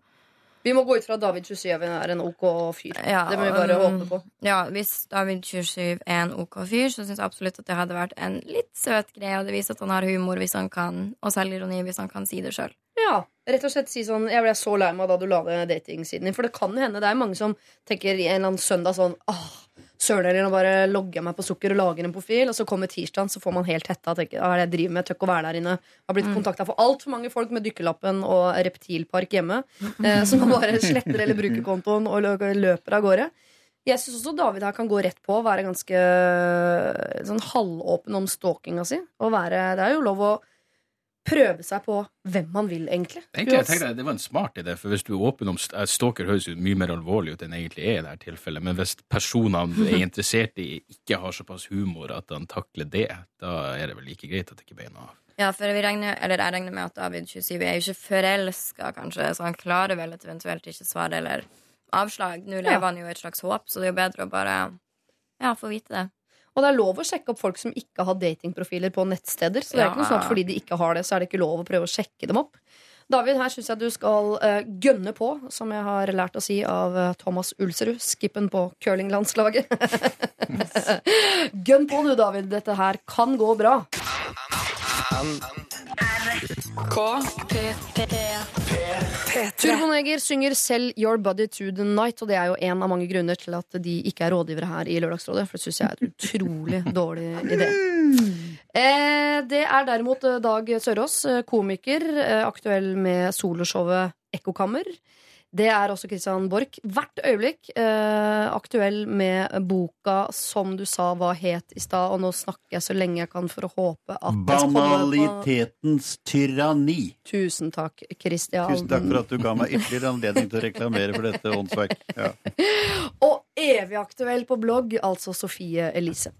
Vi må gå ut fra at David 27 er en ok fyr. Ja, det må vi bare um, håpe på. Ja, hvis David 27 er en OK fyr, så syns jeg absolutt at det hadde vært en litt søt greie. Og det viser at han har humor hvis han kan, og selvironi hvis han kan si det sjøl. Ja, rett og slett si sånn Jeg ble så lei meg da du la ned datingsiden din. For det kan hende det er mange som tenker en eller annen søndag sånn Åh, søren heller, nå bare logger jeg meg på sukker og lager en profil. Og så kommer tirsdagen, så får man helt hetta. og tenker, Hva er det jeg driver med? Tøkk å være der inne. Jeg Har blitt kontakta for altfor mange folk med dykkerlappen og reptilpark hjemme. Eh, som bare sletter eller bruker kontoen og løper av gårde. Jeg syns også David her kan gå rett på og være ganske eh, sånn halvåpen om stalkinga si. Og være, det er jo lov å prøve seg på hvem man vil, egentlig. Egentlig, jeg tenker, Det var en smart idé, for hvis du er åpen om eh, Stalker høres jo mye mer alvorlig ut enn det egentlig er i dette tilfellet. Men hvis personene du er interessert i, ikke har såpass humor at han takler det, da er det vel like greit at det ikke noe av. Ja, for vi regner, eller jeg regner med at David 27 er jo ikke forelska, kanskje, så han klarer vel et eventuelt ikke svar eller avslag. Nå lever han jo et slags håp, så det er jo bedre å bare ja, få vite det. Og det er lov å sjekke opp folk som ikke har datingprofiler på nettsteder. Så det er ikke noe sånn at fordi de ikke har det, så er det ikke lov å prøve å sjekke dem opp. David, her syns jeg du skal uh, gønne på, som jeg har lært å si av uh, Thomas Ulserud, skippen på curlinglandslaget. Gønn på du, David. Dette her kan gå bra. Turboneger synger selv Your Body to the Night', og det er jo en av mange grunner til at de ikke er rådgivere her i Lørdagsrådet, for det syns jeg er et utrolig dårlig idé. Eh, det er derimot eh, Dag Sørås, eh, komiker, eh, aktuell med soloshowet Ekkokammer. Det er også Christian Borch. Hvert øyeblikk eh, aktuell med boka som du sa var het i stad, og nå snakker jeg så lenge jeg kan for å håpe at Banalitetens tyranni. Tusen takk, Christian. Tusen takk for at du ga meg ytterligere anledning til å reklamere for dette åndsverk. Ja. Og evig aktuell på blogg, altså Sofie Elise.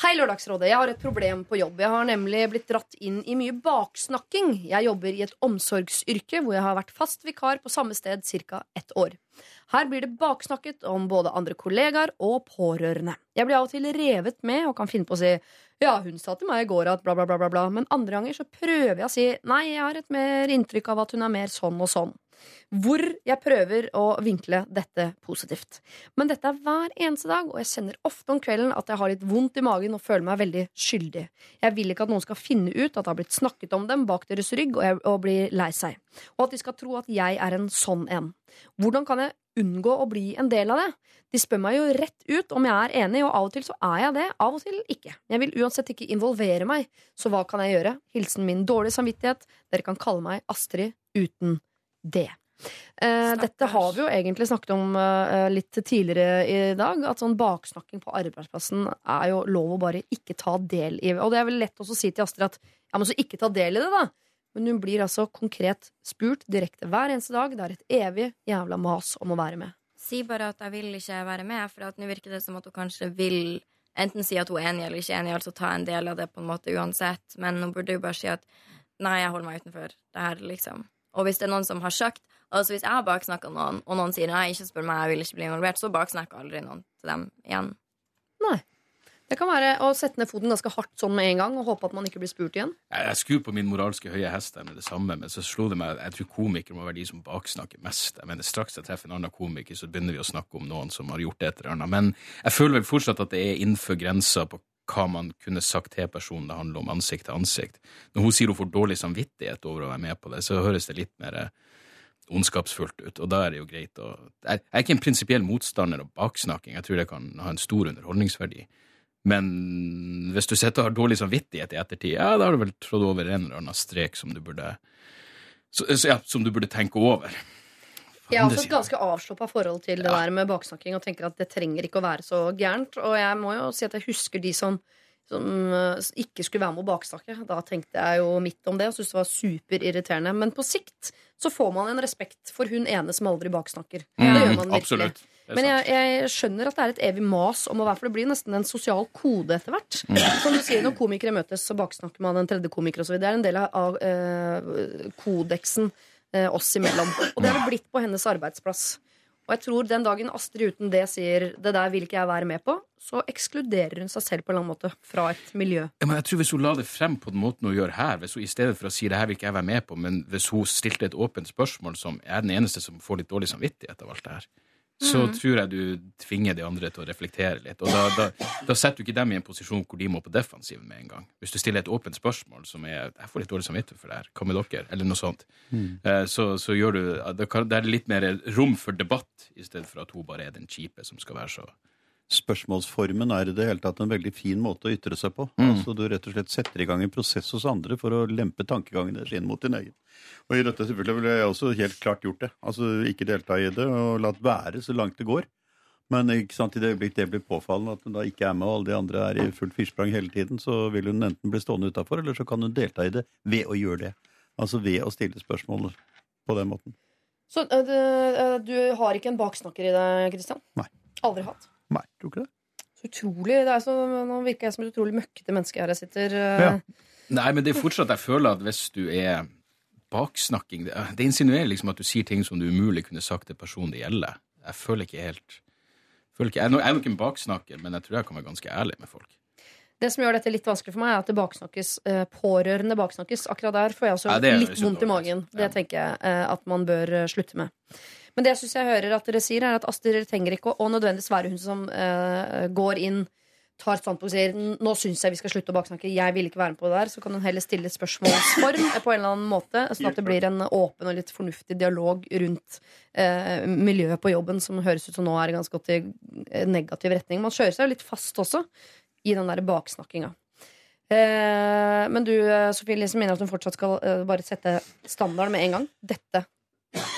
Hei, Lørdagsrådet. Jeg har et problem på jobb. Jeg har nemlig blitt dratt inn i mye baksnakking. Jeg jobber i et omsorgsyrke hvor jeg har vært fast vikar på samme sted ca. ett år. Her blir det baksnakket om både andre kollegaer og pårørende. Jeg blir av og til revet med og kan finne på å si ja, hun sa til meg i går at bla, bla, bla, bla. Men andre ganger så prøver jeg å si nei, jeg har et mer inntrykk av at hun er mer sånn og sånn. Hvor jeg prøver å vinkle dette positivt. Men dette er hver eneste dag, og jeg kjenner ofte om kvelden at jeg har litt vondt i magen og føler meg veldig skyldig. Jeg vil ikke at noen skal finne ut at det har blitt snakket om dem bak deres rygg, og, jeg, og bli lei seg. Og at de skal tro at jeg er en sånn en. Hvordan kan jeg unngå å bli en del av det? De spør meg jo rett ut om jeg er enig, og av og til så er jeg det, av og til ikke. Jeg vil uansett ikke involvere meg, så hva kan jeg gjøre? Hilsen min dårlige samvittighet. Dere kan kalle meg Astrid uten det. Eh, dette har vi jo egentlig snakket om eh, litt tidligere i dag. At sånn baksnakking på arbeidsplassen er jo lov å bare ikke ta del i. Og det er vel lett å si til Astrid at ja, men så ikke ta del i det, da. Men hun blir altså konkret spurt direkte hver eneste dag. Det er et evig jævla mas om å være med. Si bare at jeg vil ikke være med, for at nå virker det som at hun kanskje vil enten si at hun er enig eller ikke enig, altså ta en del av det på en måte uansett, men hun burde jo bare si at nei, jeg holder meg utenfor det her, liksom. Og hvis det er noen som har sagt Altså hvis jeg har baksnakka noen, og noen sier nei, ikke spør meg, jeg vil ikke bli involvert, så baksnakker jeg aldri noen til dem igjen. Nei. Det kan være å sette ned foten ganske hardt sånn med en gang og håpe at man ikke blir spurt igjen. Jeg, jeg skrur på min moralske høye hest med det samme, men så slo det meg jeg tror komikere må være de som baksnakker mest. Jeg mener, Straks jeg treffer en annen komiker, så begynner vi å snakke om noen som har gjort et eller annet. Men jeg føler vel fortsatt at det er innenfor grensa på hva man kunne sagt til personen det handler om ansikt til ansikt. Når hun sier hun får dårlig samvittighet over å være med på det, så høres det litt mer ondskapsfullt ut, og da er det jo greit å Jeg er ikke en prinsipiell motstander av baksnakking, jeg tror det kan ha en stor underholdningsverdi. Men hvis du sitter og har dårlig samvittighet i ettertid, ja, da har du vel trådt over en eller annen strek som du burde så, ja, som du burde tenke over. Jeg har også et ganske avslappa forhold til det der med baksnakking og tenker at det trenger ikke å være så gærent. Og jeg må jo si at jeg husker de som, som eh, ikke skulle være med å baksnakke. Da tenkte jeg jo midt om det og syntes det var superirriterende. Men på sikt så får man en respekt for hun ene som aldri baksnakker. det gjør man virkelig. Absolutt. Men jeg, jeg skjønner at det er et evig mas om å være For det blir nesten en sosial kode etter hvert. Som du sier, Når komikere møtes, så baksnakker man en tredje komiker. Videre. det er en del av, eh, kodeksen oss imellom. Og det har det blitt på hennes arbeidsplass. Og jeg tror den dagen Astrid uten det sier 'det der vil ikke jeg være med på', så ekskluderer hun seg selv på en eller annen måte fra et miljø. Ja, men jeg tror Hvis hun la det frem på den måten hun gjør her, hvis hun i stedet for å si det her vil ikke jeg være med på, men hvis hun stilte et åpent spørsmål som er den eneste som får litt dårlig samvittighet av alt det her, så tror jeg du tvinger de andre til å reflektere litt. Og da, da, da setter du ikke dem i en posisjon hvor de må på defensiven med en gang. Hvis du stiller et åpent spørsmål som er 'jeg får litt dårlig samvittighet for det her, hva med dere?' eller noe sånt, mm. så, så gjør du da er Det litt mer rom for debatt, i stedet for at hun bare er den kjipe som skal være så Spørsmålsformen er i det hele tatt en veldig fin måte å ytre seg på. Mm. Altså Du rett og slett setter i gang en prosess hos andre for å lempe tankegangen deres inn mot din egen. Og i dette tilfellet ville jeg også helt klart gjort det. Altså Ikke delta i det, og latt være så langt det går. Men ikke sant, i det øyeblikk det blir påfallende at hun da ikke er med, og alle de andre er i fullt firsprang hele tiden, så vil hun enten bli stående utafor, eller så kan hun delta i det ved å gjøre det. Altså ved å stille spørsmål på den måten. Så du, øh, du har ikke en baksnakker i deg, Kristian? Nei. Aldri hatt? Nei, tror ikke det. Så utrolig, det er så, Nå virker jeg som et utrolig møkkete menneske her jeg sitter. Ja. Nei, men det er fortsatt Jeg føler at hvis du er baksnakking Det, det insinuerer liksom at du sier ting som du umulig kunne sagt til personen det gjelder. Jeg føler ikke helt føler ikke, jeg, er jeg er nok en baksnakker, men jeg tror jeg kan være ganske ærlig med folk. Det som gjør dette litt vanskelig for meg, er at det baksnakkes øh, pårørende baksnakkes. Akkurat der får jeg også Ja, litt vondt i magen. Det Ja. tenker jeg øh, at man bør slutte med. Men det jeg syns jeg hører at dere sier, er at Astrid trenger ikke å, nødvendigvis være hun som uh, går inn tar et standpunkt og sier nå syns jeg vi skal slutte å baksnakke, jeg vil ikke være med på det der, så kan hun heller stille spørsmålsform eh, på en eller annen måte, sånn at det blir en åpen og litt fornuftig dialog rundt uh, miljøet på jobben, som høres ut som nå er ganske godt i negativ retning. Man kjører seg litt fast også i den der baksnakkinga. Men du, Sofie Lise, mener at hun fortsatt skal bare sette standard med en gang? Dette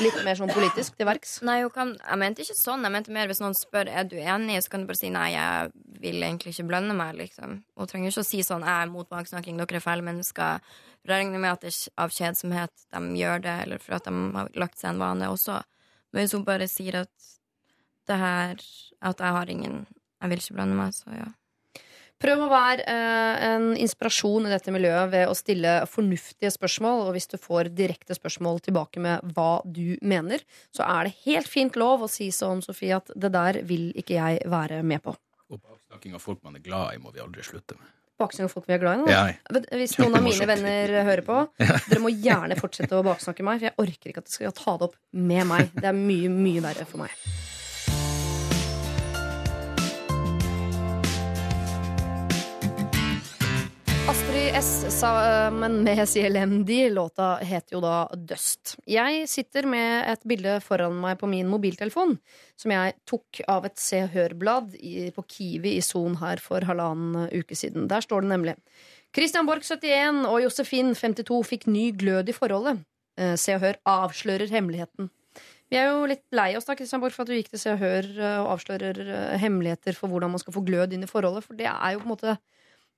litt mer sånn politisk til verks? Nei, kan, jeg mente ikke sånn. Jeg mente mer hvis noen spør er du enig, så kan du bare si nei, jeg vil egentlig ikke blande meg. liksom. Hun trenger ikke å si sånn jeg er mot baksnakking, dere er feil mennesker. For regner med at det er av kjedsomhet de gjør det, eller for at de har lagt seg en vane også. Men hvis hun bare sier at det her At jeg har ingen Jeg vil ikke blande meg, så ja. Prøv å være eh, en inspirasjon i dette miljøet ved å stille fornuftige spørsmål. Og hvis du får direkte spørsmål tilbake med hva du mener, så er det helt fint lov å si sånn, Sofie, at det der vil ikke jeg være med på. Og baksnakking av folk man er glad i, må vi aldri slutte med. Baksnakking av folk vi er glad i. nå. Ja. Hvis noen av mine venner hører på, dere må gjerne fortsette å baksnakke meg, for jeg orker ikke at dere skal ta det opp med meg. Det er mye, mye verre for meg. S sammen med CLMD. Låta heter jo da Dust. Jeg sitter med et bilde foran meg på min mobiltelefon som jeg tok av et Se Hør-blad på Kiwi i Son her for halvannen uke siden. Der står det nemlig Christian Borch 71 og Josefin 52 fikk ny glød i forholdet. Eh, Se og Hør avslører hemmeligheten. Vi er jo litt lei oss da, Christian Borch, for at du gikk til Se og Hør eh, og avslører eh, hemmeligheter for hvordan man skal få glød inn i forholdet, for det er jo på en måte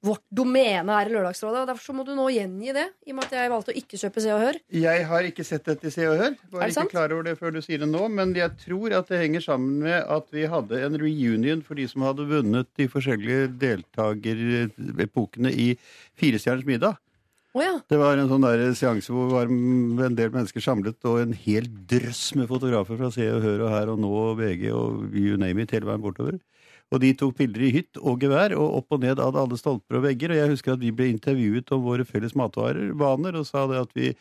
vårt domene her i Lørdagsrådet. og Derfor så må du nå gjengi det, i og med at jeg valgte å ikke kjøpe Se og Hør. Jeg har ikke sett dette i Se og Hør. Var Er ikke sant? klar over det før du sier det nå, men jeg tror at det henger sammen med at vi hadde en reunion for de som hadde vunnet de forskjellige deltakerepokene i Firestjerners middag. Oh, ja. Det var en sånn der seanse hvor var en del mennesker samlet, og en hel drøss med fotografer fra Se og Hør og Her og Nå og VG og you name it hele veien bortover. Og de tok bilder i hytt og gevær, og opp og ned av alle stolper og vegger. Og jeg husker at vi ble intervjuet om våre felles matvarer, vaner, og sa det at vi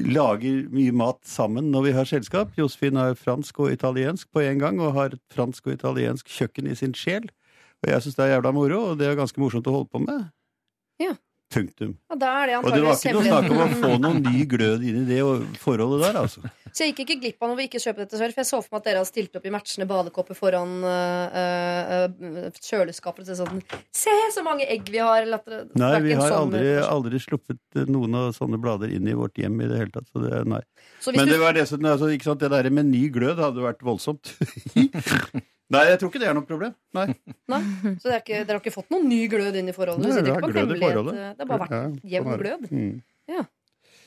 lager mye mat sammen når vi har selskap. Josefin har fransk og italiensk på en gang, og har et fransk og italiensk kjøkken i sin sjel. Og jeg syns det er jævla moro, og det er ganske morsomt å holde på med. Ja. Punktum. Og, da er det Og det var ikke noe snakk om å få noen ny glød inn i det forholdet der, altså. Så jeg gikk ikke glipp av noe vi ikke kjøpte dette selv, for jeg så for meg at dere hadde stilt opp i matchende badekåper foran øh, øh, kjøleskapet og sånn Se så mange egg vi har! Det Nei, vi har sånn aldri, aldri sluppet eh, noen av sånne blader inn i vårt hjem i det hele tatt. Så det, nei. Så Men du- det var dessuten, altså, ikke sant, det der med ny glød hadde vært voldsomt. nei, jeg tror ikke det er noe problem. Nei. Nei, så det er ikke, dere har ikke fått noen ny glød inn i forholdet? Nei, det, glød i forholdet. Det har bare vært jevn sånn glød? Mm. Ja.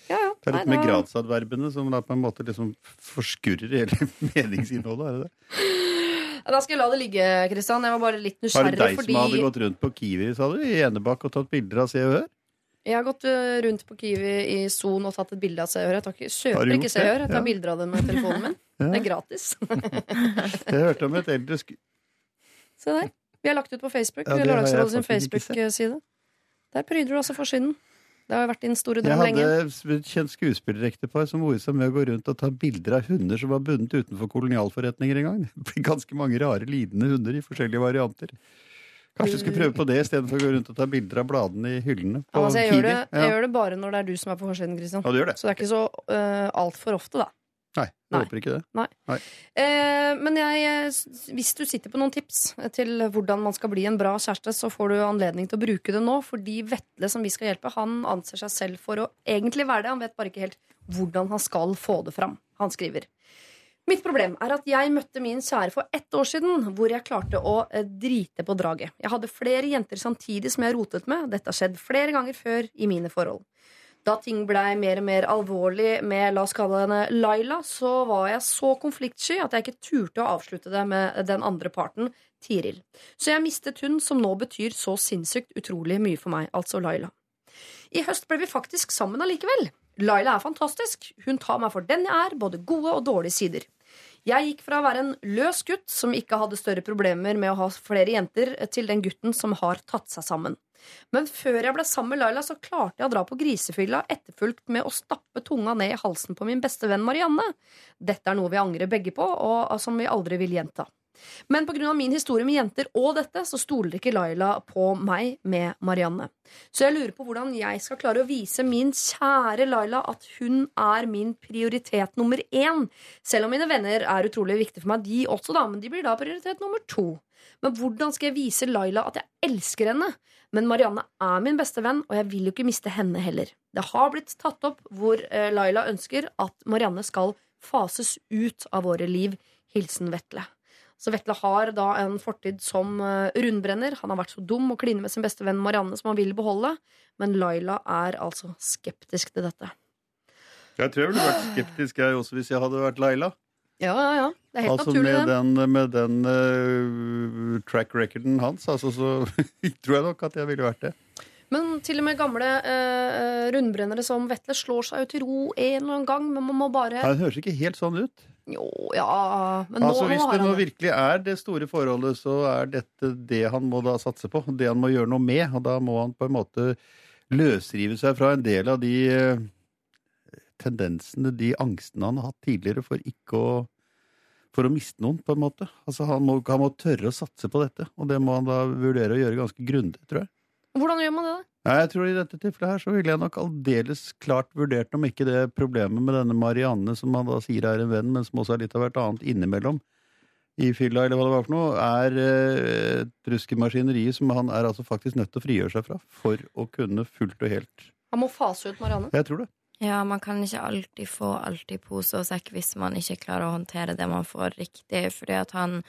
Ja, ja. Det er litt med gradsadverbene som da på en måte liksom forskurrer hele meningsinnholdet. er det det? Da skal jeg la det ligge, Kristian. Jeg var bare litt nysgjerrig. Var det deg fordi som hadde gått rundt på Kiwi sa du, i Enebakk og tatt bilder av Se og Hør? Jeg har gått øh, rundt på Kiwi i Son og tatt et bilde av Se og Hør. Jeg tar ikke, kjøper ikke Se og? Hør. Jeg tar Ja. bilder av det med telefonen min. Ja. Det er gratis. Jeg hørte om et eldre sk... Se der. Vi har lagt ut på Facebook. Ja, Lørdagsrådet sin. Facebook-side. Der pryder du altså forsiden. Det har vært din store drøm lenge. Jeg hadde et kjent skuespillerektepar som moret seg med å gå rundt og ta bilder av hunder som var bundet utenfor kolonialforretninger en gang. Det blir ganske mange rare, lidende hunder i forskjellige varianter. Kanskje du skulle prøve på det istedenfor å gå rundt og ta bilder av bladene i hyllene på Altså, jeg, gjør det, jeg gjør det bare når det er du som er på forsiden, Kristian. Ja, du gjør det. Så det er ikke så uh, altfor ofte, da. Nei, jeg Nei. håper ikke det. Nei. Nei. Eh, men jeg, eh, hvis du sitter på noen tips til hvordan man skal bli en bra kjæreste, så får du anledning til å bruke det nå. Fordi Vetle, som vi skal hjelpe, han anser seg selv for å egentlig være det. Han vet bare ikke helt hvordan han skal få det fram. Han skriver. Mitt problem er at jeg møtte min kjære for ett år siden, hvor jeg klarte å eh, drite på draget. Jeg hadde flere jenter samtidig som jeg rotet med. Dette har skjedd flere ganger før i mine forhold. Da ting blei mer og mer alvorlig med la oss kalle henne Laila, så var jeg så konfliktsky at jeg ikke turte å avslutte det med den andre parten, Tiril. Så jeg mistet hun som nå betyr så sinnssykt utrolig mye for meg, altså Laila. I høst ble vi faktisk sammen allikevel. Laila er fantastisk. Hun tar meg for den jeg er, både gode og dårlige sider. Jeg gikk fra å være en løs gutt som ikke hadde større problemer med å ha flere jenter, til den gutten som har tatt seg sammen. Men før jeg ble sammen med Laila, så klarte jeg å dra på grisefylla, etterfulgt med å stappe tunga ned i halsen på min beste venn Marianne. Dette er noe vi angrer begge på, og som vi aldri vil gjenta. Men pga. min historie med jenter og dette, så stoler ikke Laila på meg med Marianne. Så jeg lurer på hvordan jeg skal klare å vise min kjære Laila at hun er min prioritet nummer én. Selv om mine venner er utrolig viktige for meg, de også, da, men de blir da prioritet nummer to. Men hvordan skal jeg vise Laila at jeg elsker henne? Men Marianne er min beste venn, og jeg vil jo ikke miste henne heller. Det har blitt tatt opp hvor eh, Laila ønsker at Marianne skal fases ut av våre liv. Hilsen Vetle. Så Vetle har da en fortid som eh, rundbrenner. Han har vært så dum å kline med sin beste venn Marianne som han vil beholde. Men Laila er altså skeptisk til dette. Jeg tror jeg ville vært skeptisk jeg også hvis jeg hadde vært Laila. Ja, ja, ja. Det er helt Altså naturlig, med den, med den uh, track recorden hans, altså, så tror jeg nok at jeg ville vært det. Men til og med gamle uh, rundbrennere som Vetle slår seg jo til ro en eller annen gang, men man må bare Han høres ikke helt sånn ut. Jo, ja Men nå, altså nå Hvis det nå virkelig er det store forholdet, så er dette det han må da satse på. Det han må gjøre noe med. Og da må han på en måte løsrive seg fra en del av de eh, tendensene, de angstene han har hatt tidligere for ikke å for å miste noen, på en måte. Altså han må, han må tørre å satse på dette, og det må han da vurdere å gjøre ganske grundig, tror jeg. Hvordan gjør man det? da? Nei, jeg tror I dette tilfellet her så ville jeg nok aldeles klart vurdert om ikke det problemet med denne Marianne, som han da sier er en venn, men som også er litt av hvert annet innimellom, i fylla, eller hva det var for noe, er eh, et rusk i som han er altså faktisk nødt til å frigjøre seg fra for å kunne fullt og helt Han må fase ut Marianne. Jeg tror det. Ja, man kan ikke alltid få alt i pose og sekk hvis man ikke klarer å håndtere det man får riktig. Fordi at han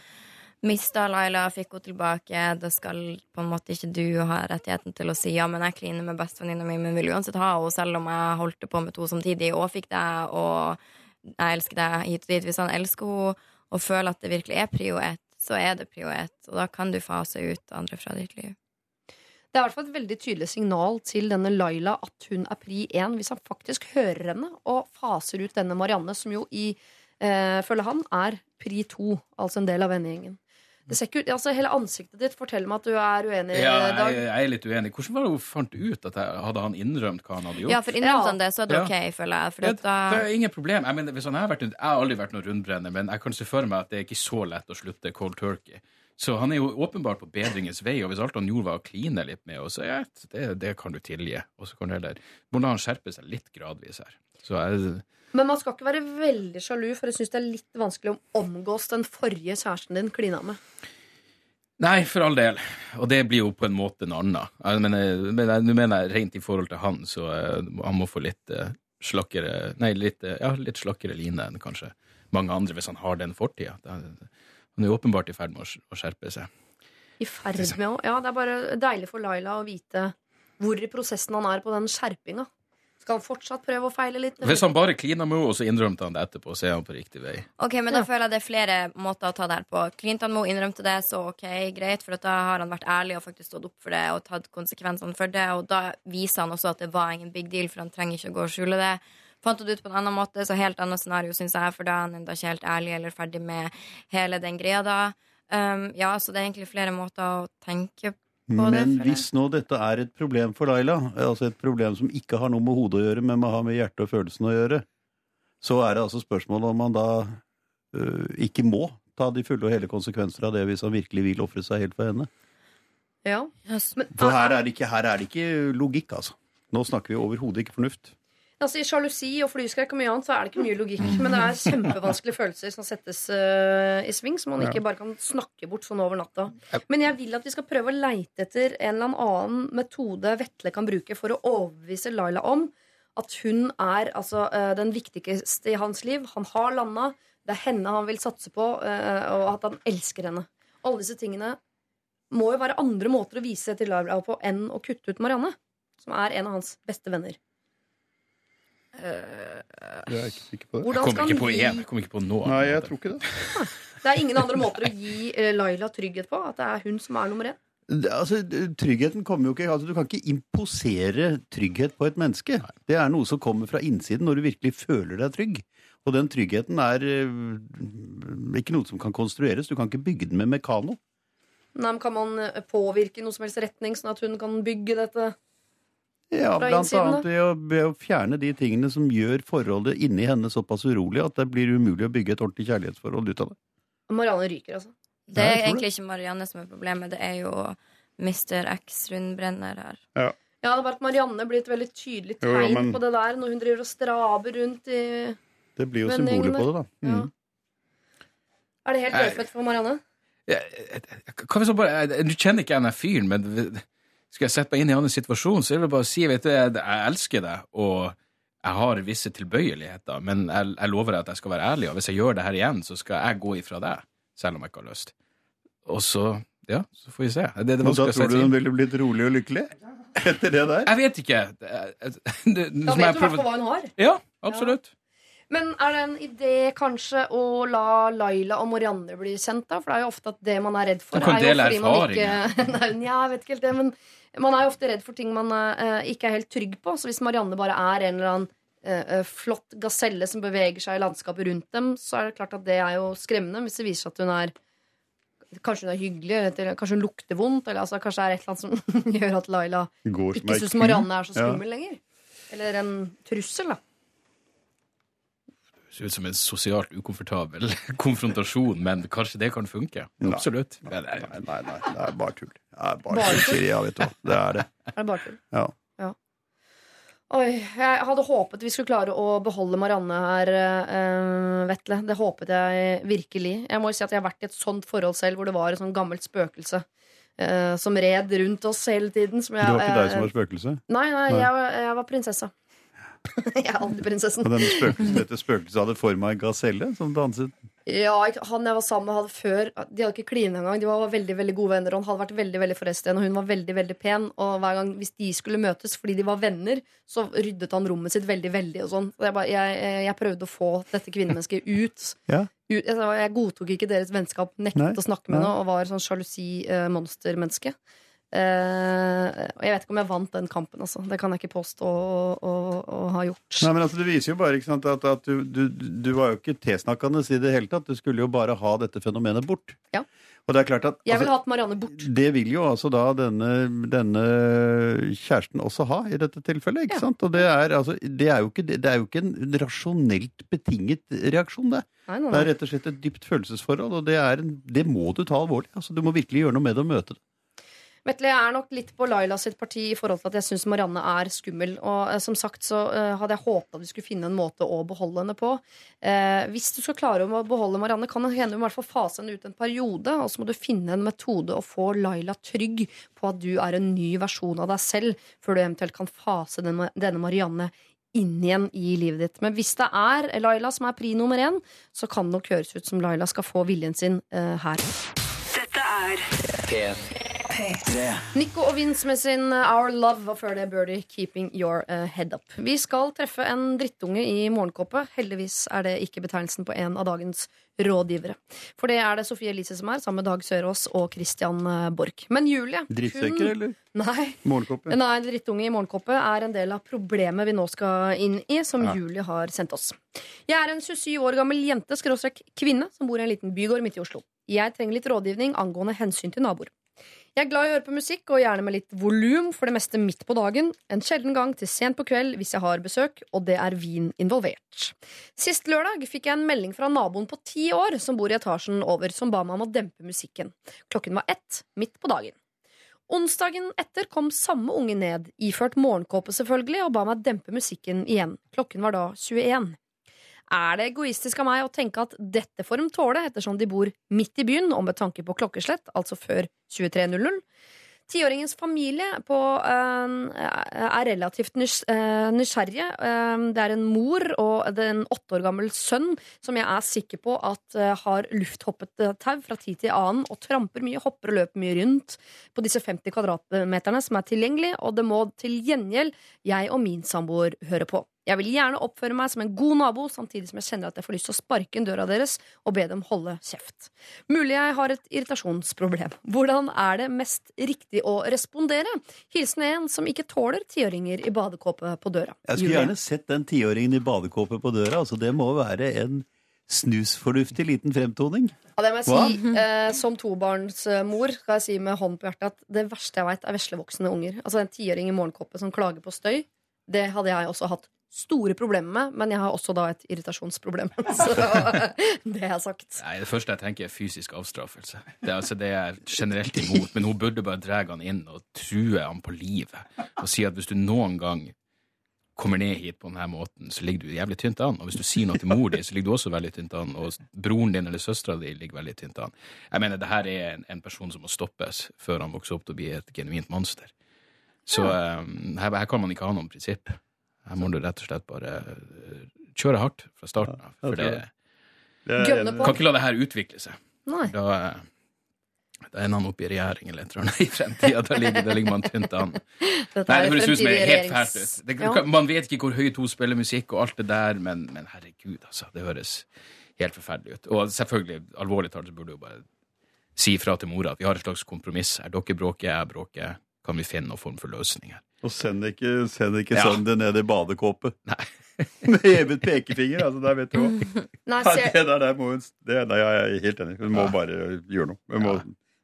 mista Laila, fikk henne tilbake. Da skal på en måte ikke du ha rettigheten til å si ja, men jeg kliner med bestevenninna mi, men vil uansett ha henne, selv om jeg holdt på med to samtidig og fikk deg, og jeg elsker deg hit og dit. Hvis han elsker henne og føler at det virkelig er prio ett, så er det prio ett. Og da kan du fase ut andre fra ditt liv. Det er i hvert fall et veldig tydelig signal til denne Laila at hun er pri én, hvis han faktisk hører henne og faser ut denne Marianne, som jo i eh, følge han er pri to, altså en del av vennegjengen. Det ser ikke ut, altså Hele ansiktet ditt forteller meg at du er uenig. Ja, jeg, jeg er litt uenig. Hvordan var det hun fant ut at jeg, hadde han innrømt hva han hadde gjort? Ja, for innrømte han det, så er det Ja. ok, føler jeg. For Ja, da det er ingen problem. Jeg, mener, hvis han har vært, jeg har aldri vært noen rundbrenner, men jeg kan se for meg at det er ikke så lett å slutte cold turkey. Så han er jo åpenbart på bedringens vei, og hvis alt han gjorde var å kline litt med oss, så ja, det, det kan du tilgi. Og så kan du heller må la han skjerpe seg litt gradvis her. Så jeg, Men man skal ikke være veldig sjalu, for jeg syns det er litt vanskelig å omgås den forrige kjæresten din klina med. Nei, for all del. Og det blir jo på en måte en annen. Jeg mener, men Nå mener jeg rent i forhold til han, så eh, han må få litt eh, slakkere Nei, litt, eh, ja, litt slakkere line enn kanskje mange andre, hvis han har den fortida. Han er jo åpenbart i ferd med å skjerpe seg. I ferd med å Ja, det er bare deilig for Laila å vite hvor i prosessen han er på den skjerpinga. Skal han fortsatt prøve å feile litt? Hvis han bare klina med henne, og så innrømte han det etterpå, så er han på riktig vei. Ok, men da føler jeg det er flere måter å ta det her på. Clinton Moe innrømte det, så ok, greit, for at da har han vært ærlig og faktisk stått opp for det og tatt konsekvensene for det, og da viser han også at det var ingen big deal, for han trenger ikke å gå og skjule det. Fant det ut på en annen måte, så helt annet scenario, syns jeg, for da er han enda ikke helt ærlig eller ferdig med hele den greia da. Um, ja, så det er egentlig flere måter å tenke på. Men hvis nå dette er et problem for Laila, altså et problem som ikke har noe med hodet å gjøre, men må ha med hjertet og følelsen å gjøre, så er det altså spørsmålet om man da øh, ikke må ta de fulle og hele konsekvenser av det hvis han virkelig vil ofre seg helt for henne. Ja. Men, For her er det ikke, her er det ikke logikk, altså. Nå snakker vi overhodet ikke fornuft. Altså, I sjalusi og flyskrekk og mye annet så er det ikke mye logikk. Men det er kjempevanskelige følelser som settes uh, i sving, som man ikke bare kan snakke bort sånn over natta. Men jeg vil at vi skal prøve å leite etter en eller annen metode Vetle kan bruke for å overbevise Laila om at hun er altså, uh, den viktigste i hans liv. Han har landa. Det er henne han vil satse på, uh, og at han elsker henne. Alle disse tingene må jo være andre måter å vise til Laila på enn å kutte ut Marianne, som er en av hans beste venner. Jeg er ikke sikker på det. Jeg kommer ikke på gi- én, jeg kommer ikke på noe. Nei, jeg tror ikke det. Det er ingen andre måter å gi eh, Laila trygghet på. At det er hun som er nummer én. Altså, Tryggheten kommer jo ikke altså, Du kan ikke imposere trygghet på et menneske. Det er noe som kommer fra innsiden når du virkelig føler deg trygg. Og den tryggheten er eh, ikke noe som kan konstrueres. Du kan ikke bygge den med mekano. Nei, men Kan man eh, påvirke i noe som helst retning, sånn at hun kan bygge dette? Ja, Blant innsiden, annet ved å, ved å fjerne de tingene som gjør forholdet inni henne såpass urolig at det blir umulig å bygge et ordentlig kjærlighetsforhold ut av det. Marianne ryker, altså. Det er egentlig ikke Marianne som er problemet, det er jo Mr. X-rundbrenner her. Ja, det er bare at Marianne blir et veldig tydelig tegn jo, men- på det der når hun driver og straber rundt i Det blir jo symbolet på det, da. Ja. Mm. Er det helt løpet for Marianne? Hva hvis han bare du kjenner ikke henne fyren, men skal jeg sette meg inn i hans situasjon, så er det bare å si vet du, jeg jeg elsker deg, og jeg har visse tilbøyeligheter, men jeg, jeg lover deg at jeg skal være ærlig, og hvis jeg gjør det her igjen, så skal jeg gå ifra deg, selv om jeg ikke har lyst. Og så Ja, så får vi se. Det, det da tror du hun ville blitt rolig og lykkelig? Etter det der? Jeg vet ikke. Det, det, Da vet du i hvert fall hva hun har. Ja, absolutt. Men er det en idé kanskje å la Laila og Marianne bli kjent, da? For det er jo ofte at det man er redd for, er jo fordi man ikke Nei, jeg vet ikke helt det, men man er jo ofte redd for ting man uh, ikke er helt trygg på. Så hvis Marianne bare er en eller annen eh, flott gaselle som beveger seg i landskapet rundt dem, så er det klart at det er jo skremmende hvis det viser seg at hun er Kanskje hun er hyggelig, eller kanskje hun lukter vondt. Eller altså, kanskje det er et eller annet som gjør at Laila ikke syns. Marianne er så Ja. skummel lenger. Eller en trussel, da. Ser ut som en sosialt ukomfortabel konfrontasjon, men kanskje det kan funke. Nei. Absolutt. Nei, nei, nei, nei, det er bare tull. Det er bare, Bare tull? Siri. Ja, vet du. Det er det. Er det bare tull? Ja. Oi, jeg hadde håpet vi skulle klare å beholde Marianne her, uh, Vetle. Det håpet jeg virkelig. Jeg må jo si at jeg har vært i et sånt forhold selv, hvor det var et sånt gammelt spøkelse eh, som red rundt oss hele tiden. Som jeg, Det var ikke deg som eh, var spøkelse? Nei, nei, Nei. jeg, jeg var prinsessa. jeg er alltid prinsessen. Og denne spøkelsen, dette spøkelset hadde form av en gaselle som danset. Ja, Han jeg var sammen med, hadde før De hadde ikke klina engang. De var veldig veldig gode venner. Og han hadde vært veldig veldig forelsket i henne, og hun var veldig veldig pen. Og hver gang hvis de skulle møtes fordi de var venner, så ryddet han rommet sitt veldig. veldig og sånn Så jeg, bare, jeg, jeg prøvde å få dette kvinnemennesket ut. Ja. ut jeg, jeg godtok ikke deres vennskap, nektet Nei, å snakke med henne og var sånn sjalusi-monstermenneske. Eh, og jeg vet ikke om jeg vant den kampen, altså. Det kan jeg ikke påstå å, å, å ha gjort. Nei, men altså, Det viser jo bare sant, at, at du, du, du var jo ikke tilsnakkende i det hele tatt. Du skulle jo bare ha dette fenomenet bort. Ja. Og det er klart at Jeg ville altså, hatt Marianne bort. Det vil jo altså da denne, denne kjæresten også ha i dette tilfellet. ikke Ja. sant? Og det er, altså, det, er jo ikke, det er jo ikke en rasjonelt betinget reaksjon, det. Nei, nei, Det er rett og slett et dypt følelsesforhold, og det, er en, det må du ta alvorlig. Altså, du må virkelig gjøre noe med det og møte det. Vetle, jeg er nok litt på Laila sitt parti i forhold til at jeg syns Marianne er skummel. Og eh, som sagt så eh, hadde jeg håpet at vi skulle finne en måte å beholde henne på. Eh, hvis du skal klare å beholde Marianne, kan det hende du må i hvert fall fase henne ut en periode. Og så må du finne en metode å få Laila trygg på at du er en ny versjon av deg selv, før du eventuelt kan fase denne, denne Marianne inn igjen i livet ditt. Men hvis det er Laila som er pri nummer én, så kan det nok høres ut som Laila skal få viljen sin eh, her. Dette er P3. Nico og Vince med sin uh, Our Love, og før det Birdie Keeping Your uh, Head Up. Vi skal treffe en drittunge i morgenkåpe. Heldigvis er det ikke betegnelsen på en av dagens rådgivere. For det er det Sofie Elise som er, sammen med Dag Sørås og Christian uh, Borch. Men Julie hun- eller? Nei. Morgenkåpe? Nei, drittunge i morgenkåpe er en del av problemet vi nå skal inn i, som Ja. Julie har sendt oss. Jeg er en 27 år gammel jente, skråstrek kvinne, som bor i en liten bygård midt i Oslo. Jeg trenger litt rådgivning angående hensyn til naboer. Jeg er glad i å høre på musikk, og gjerne med litt volum, for det meste midt på dagen. En sjelden gang til sent på kveld hvis jeg har besøk, og det er vin involvert. Sist lørdag fikk jeg en melding fra naboen på ti år som bor i etasjen over, som ba meg om å dempe musikken. Klokken var ett, midt på dagen. Onsdagen etter kom samme unge ned, iført morgenkåpe selvfølgelig, og ba meg dempe musikken igjen. Klokken var da 21. Er det egoistisk av meg å tenke at dette får de tåle, ettersom de bor midt i byen, og med tanke på klokkeslett, altså før 23.00? Tiåringens familie på, er relativt eh, nysgjerrige. Det er en mor og en åtte år gammel sønn som jeg er sikker på at eh, har lufthoppet eh, tau fra tid til annen og tramper mye, hopper og løper mye rundt på disse 50 kvadratmeterne som er tilgjengelig, og det må til gjengjeld jeg og min samboer høre på. Jeg vil gjerne oppføre meg som en god nabo, samtidig som jeg kjenner at jeg får lyst til å sparke inn døra deres og be dem holde kjeft. Mulig jeg har et irritasjonsproblem. Hvordan er det mest riktig å respondere? Hilsen en som ikke tåler tiåringer i badekåpe på døra. Jeg skulle Julie. gjerne sett den tiåringen i badekåpe på døra. Altså, det må være en snusfornuftig liten fremtoning. Ja, det må jeg Hva? si. Eh, som tobarnsmor skal jeg si med hånd på hjertet at det verste jeg veit, er veslevoksne unger. Altså en tiåring i morgenkåpe som klager på støy. Det hadde jeg også hatt store problemer med, men jeg har også da et irritasjonsproblem. Så det har jeg sagt. Nei, Det første jeg tenker, er fysisk avstraffelse. Det er altså det jeg er generelt imot. Men hun burde bare dra han inn og true han på livet. Og si at hvis du noen gang kommer ned hit på denne måten, så ligger du jævlig tynt an. Og hvis du sier noe til mor di, så ligger du også veldig tynt an. Og broren din eller søstera di ligger veldig tynt an. Jeg mener, det her er en, en person som må stoppes før han vokser opp til å bli et genuint monster. Så um, her, her kan man ikke ha noen prinsipp. Her må du rett og slett bare eh, kjøre hardt fra starten av. For det, det er- kan ikke la det her utvikle seg. Nei. Da, eh, Da ender han opp i regjering eller et eller annet i fremtida. Da ligger, da ligger man tynt an. Nei, er det høres ut som det er helt fælt ut. Det, Ja. Man vet ikke hvor høyt hun spiller musikk og alt det der, men, men herregud, altså. Det høres helt forferdelig ut. Og selvfølgelig, alvorlig talt, så burde hun bare si ifra til mora at vi har et slags kompromiss her. Dere bråker, jeg bråker. Kan vi finne noen form for løsning her? Og send ikke, send ikke Ja. sønnen din ned i badekåpet. Nei. Med hevet pekefinger, altså. Der vet du hva. Nei, Nei, det der, der må hun det, Nei, jeg er helt enig. Hun må bare gjøre noe. Hun må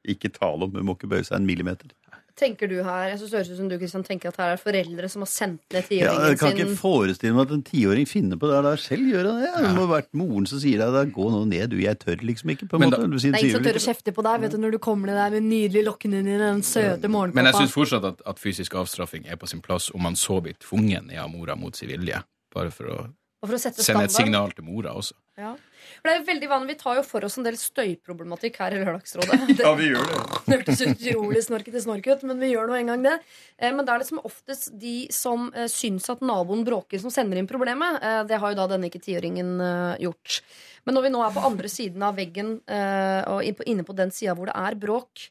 ikke tale om Hun må ikke bøye seg en millimeter. Tenker du her Jeg synes det høres ut som du Kristian, tenker at her er foreldre som har sendt ned tiåringen sin. Ja, jeg kan sin ikke forestille meg at en tiåring finner på det der selv. gjør det? Det må ha vært moren som sier deg gå nå ned, du. Jeg tør liksom ikke. på en Men måte. da- Det er ingen som tør å kjefte på deg vet du, når du kommer ned der med nydelige lokkene dine. Den søte Men jeg morgenkåpa. syns fortsatt at, at fysisk avstraffing er på sin plass om man så blir tvungen av mora mot sin vilje. Bare for å for å sende sende et signal til mora også. Ja. For det er jo veldig vanlig, Vi tar jo for oss en del støyproblematikk her i Lørdagsrådet. Det Ja, vi gjør det. det hørtes utrolig snorkete snork ut, men vi gjør nå en gang det. Eh, Men det er liksom oftest de som eh, syns at naboen bråker, som sender inn problemet. Eh, Det har jo da denne ikke tiåringen eh, gjort. Men når vi nå er på andre siden av veggen, eh, og inne på den sida hvor det er bråk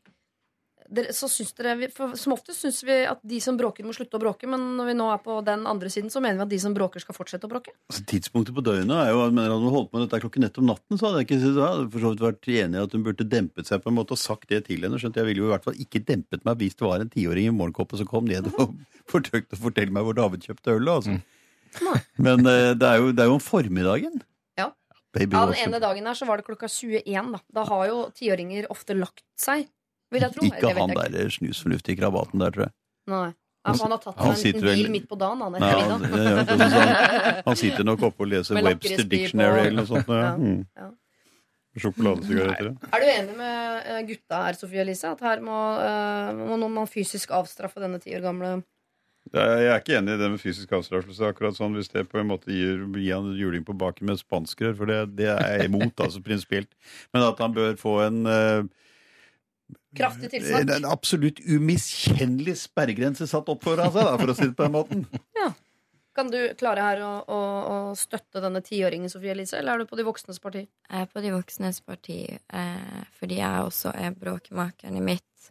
dere, så syns dere, vi- for Som oftest syns vi at de som bråker, må slutte å bråke. Men når vi nå er på den andre siden, så mener vi at de som bråker, skal fortsette å bråke. Altså, tidspunktet på døgnet er jo mener Hadde hun holdt på med dette klokken ett om natten, så hadde jeg ikke da hadde for så vidt vært enig i at hun burde dempet seg på en måte og sagt det til henne. Skjønt jeg ville jo i hvert fall ikke dempet meg hvis det var en tiåring i morgenkoppet som kom ned og forsøkte å fortelle meg hvor David kjøpte øl. Altså. Men eh, det, er jo, det er jo om formiddagen. Baby Ja, Den ene dagen her så var det klokka 21. Da, da har jo tiåringer ofte lagt seg. Vil jeg tro. Ikke det han der snusfornuftige krabaten der, tror jeg. Nei. Ja, han har tatt Han en sitter liten bil midt på dagen. Han, Nei, han, ja, ja, sånn han, sitter nok oppe og leser Webster Dictionary på- eller noe sånt. Ja. Ja, Mm. Sjokoladesigaretter. Er du enig med eh, gutta her, Sofie Elise? At her må, eh, må man fysisk avstraffe denne ti år gamle Jeg er ikke enig i det med fysisk avstraffelse. akkurat sånn Hvis det på en måte gir, gir han juling på baken med spanskrør, for det, det er jeg imot, altså prinsipielt. Men at han bør få en eh, kraftig en absolutt umiskjennelig sperregrense satt opp foran seg, da, for å si det på den måten. Kan du klare her å, å, å støtte denne tiåringen, Sofie Elise, eller er du på de voksnes parti? Jeg er på de voksnes parti eh, fordi jeg også er bråkmakeren i mitt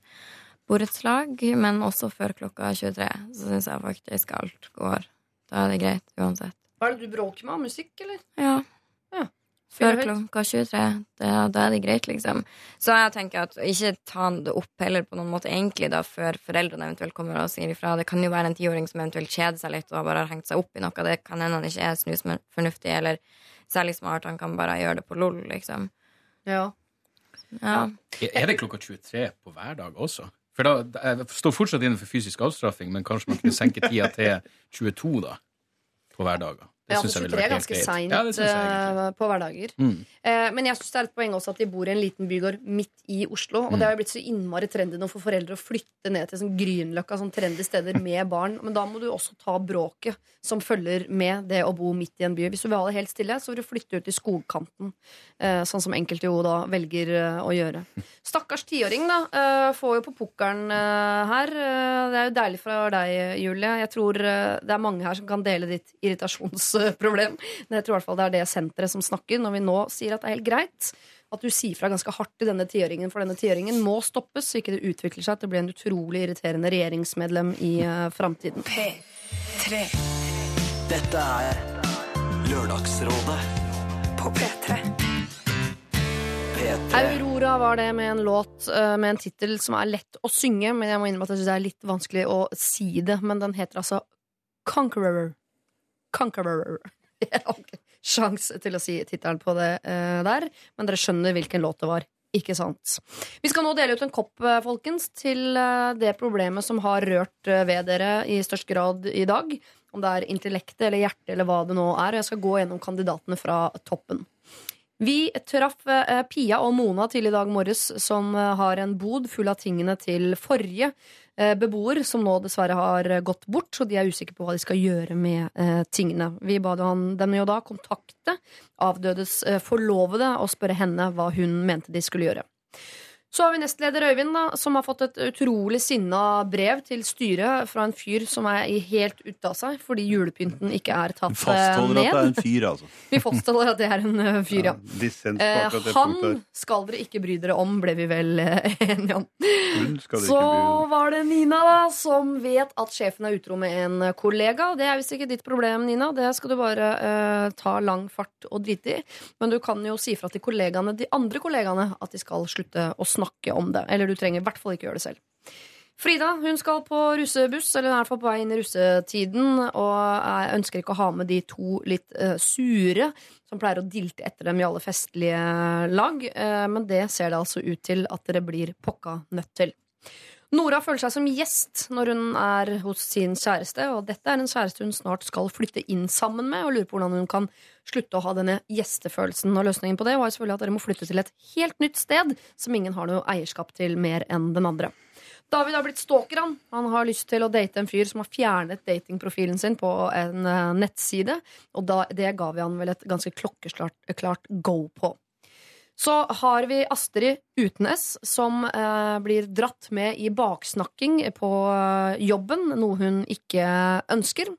borettslag. Men også før klokka 23 så syns jeg faktisk alt går. Da er det greit uansett. Hva er det du bråker med? Musikk, eller? Ja. Før klokka 23. Da, da er det greit, liksom. Så jeg tenker at ikke ta det opp heller på noen måte egentlig da før foreldrene eventuelt kommer og sier ifra. Det kan jo være en tiåring som eventuelt kjeder seg litt og bare har hengt seg opp i noe. Det kan hende han ikke er snusfornuftig eller særlig smart. Han kan bare gjøre det på lol, liksom. Ja. Ja. Er det klokka 23 på hverdag også? For da, Jeg står fortsatt innenfor fysisk avstraffing, men kanskje man kunne senke tida til 22 da, på hverdager. Det Ja, synes for jeg 23 er ganske seint Ja, eh, på hverdager. Mm. Eh, men jeg syns det er et poeng også at de bor i en liten bygård midt i Oslo. Og det har jo blitt så innmari trendy nå for foreldre å flytte ned til sånn Grünerløkka, sånn trendy steder med barn. Men da må du også ta bråket som følger med det å bo midt i en by. Hvis du vil ha det helt stille, så vil du flytte ut i skogkanten. Eh, sånn som enkelte jo da velger eh, å gjøre. Stakkars tiåring, da. eh, får jo på pukkelen eh, her. Det er jo deilig fra deg, Julie. Jeg tror det er mange her som kan dele ditt irritasjonsproblem. Men jeg tror i hvert fall det er det senteret som snakker når vi nå sier at det er helt greit. At du sier fra ganske hardt til denne tiåringen, for denne tiåringen må stoppes, så ikke det utvikler seg til å bli en utrolig irriterende regjeringsmedlem i uh, framtiden. Dette er Lørdagsrådet På P3. P3. Aurora var det med en låt eh, med en tittel som er lett å synge, men jeg må innrømme at jeg synes det er litt vanskelig å si det. Men den heter altså Conqueror. Conqueror. Sjanse sjans til å si tittelen på det uh, der, men dere skjønner hvilken låt det var. Ikke sant? Vi skal nå dele ut en kopp, eh, folkens, til eh, det problemet som har rørt ved dere i størst grad i dag. Om det er intellektet eller hjertet eller hva det nå er. Jeg skal gå gjennom kandidatene fra toppen. Vi traff eh, Pia og Mona til i dag morges, som eh, har en bod full av tingene til forrige eh, beboer, som nå dessverre har gått bort, så de er usikre på hva de skal gjøre med tingene. Vi ba dem jo da kontakte avdødes forlovede og spørre henne hva hun mente de skulle gjøre. Så har vi nestleder Øyvind, da, som har fått et utrolig sinna brev til styret fra en fyr som er i- helt ute av seg fordi julepynten ikke er tatt ned. Vi Fastholder at det er en fyr, altså. Vi fastholder at det er en eh, fyr, ja. ja Eh, han skal dere ikke bry dere om, ble vi vel eh, enige om. Så var det Nina, da, som vet at sjefen er utro med en kollega. Det er visst ikke ditt problem, Nina. Det skal du bare eh, ta lang fart og drite i. Men du kan jo si fra til kollegaene, de andre kollegaene at de skal slutte å snakke om det. Eller du trenger i hvert fall ikke gjøre det selv. Frida hun skal på russebuss, eller er i hvert fall på vei inn i russetiden, og jeg ønsker ikke å ha med de to litt uh, sure som pleier å dilte etter dem i alle festlige lag, Uh, men det ser det altså ut til at dere blir pokka nødt til. Nora føler seg som gjest når hun er hos sin kjæreste, og dette er en kjæreste hun snart skal flytte inn sammen med, og lurer på hvordan hun kan slutte å ha denne gjestefølelsen. Og løsningen på det var selvfølgelig at dere må flytte til et helt nytt sted som ingen har noe eierskap til mer enn den andre. David har blitt stalker, han. Han har lyst til å date en fyr som har fjernet datingprofilen sin på en eh, nettside, og da, det ga vi han vel et ganske klokkeklart go på. Så har vi Astrid uten som eh, blir dratt med i baksnakking på eh, jobben, noe hun ikke ønsker.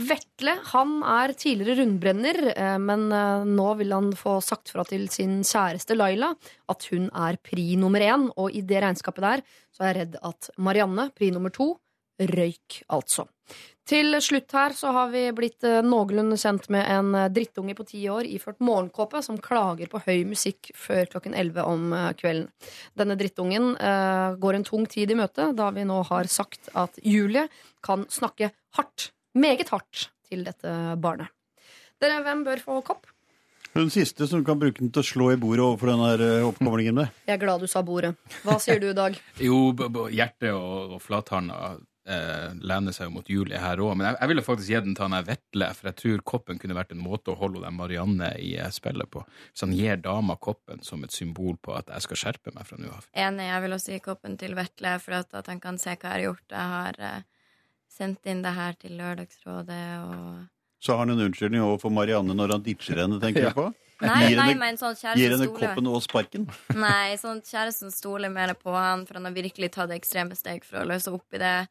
Vetle han er tidligere rundbrenner, eh, men eh, nå vil han få sagt fra til sin kjæreste Laila at hun er pri nummer én, og i det regnskapet der så er jeg redd at Marianne, pri nummer to, røyk altså. Til slutt her så har vi blitt eh, noenlunde kjent med en eh, drittunge på ti år iført morgenkåpe som klager på høy musikk før klokken 11 om eh, kvelden. Denne drittungen eh, går en tung tid i møte, da vi nå har sagt at Julie kan snakke hardt, meget hardt, til dette barnet. Dere, hvem bør få kopp? Hun siste som kan bruke den til å slå i bordet overfor den her oppkomlingen med. Jeg er glad du sa bordet. Hva sier du, Dag? Jo, b b hjertet og, og flathånda eh, lener seg jo mot Julie her òg. Men jeg, jeg ville faktisk gitt den til han her Vetle, for jeg tror koppen kunne vært en måte å holde den Marianne i eh, spillet på. Hvis han gir dama koppen som et symbol på at jeg skal skjerpe meg fra nå av. Enig, jeg vil også gi koppen til Vetle, for at, at han kan se hva jeg har gjort. Jeg har eh, sendt inn det her til Lørdagsrådet og Så har han en unnskyldning overfor Marianne når han ditcher henne, tenker Ja. jeg på. Nei, nei, men sånn Gir henne koppen og sparken. Nei, sånn kjæresten stoler mer på han, for han har virkelig tatt ekstreme steg for å løse opp i det.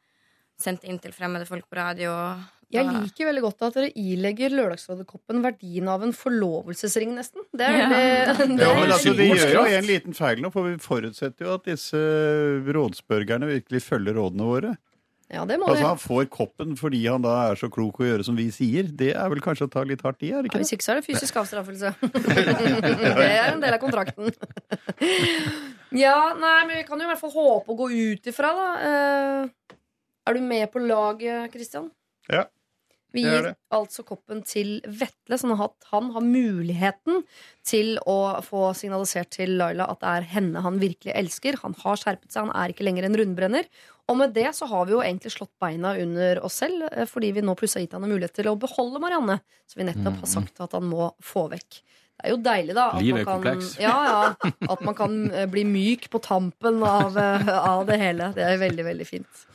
Sendt inn til fremmede folk på radio. Jeg liker veldig godt at dere ilegger Lørdagsrådet-koppen verdien av en forlovelsesring, nesten. Det er veldig ja. Ja, men altså, De gjør jo en liten feil nå, for vi forutsetter jo at disse rådsbørgerne virkelig følger rådene våre. Ja, det må Altså. Han får koppen fordi han da er så klok å gjøre som vi sier. Det er vel kanskje å ta litt hardt i, er det Ja, hvis ikke så er det fysisk avstraffelse. det er en del av kontrakten. ja, nei, men vi kan jo i hvert fall håpe å gå ut ifra, da. Er du med på laget, Kristian? Ja, Vi gir altså koppen til Vetle, sånn at han har muligheten til å få signalisert til Laila at det er henne han virkelig elsker. Han har skjerpet seg, han er ikke lenger en rundbrenner. Og med det så har vi jo egentlig slått beina under oss selv, eh, fordi vi nå plutselig har gitt han en mulighet til å beholde Marianne, som vi nettopp har sagt at han må få vekk. Det er jo deilig, da. At Livet er man kan, kompleks. ja, ja, at man kan eh, bli myk på tampen av, eh, av det hele. Det er veldig, veldig fint.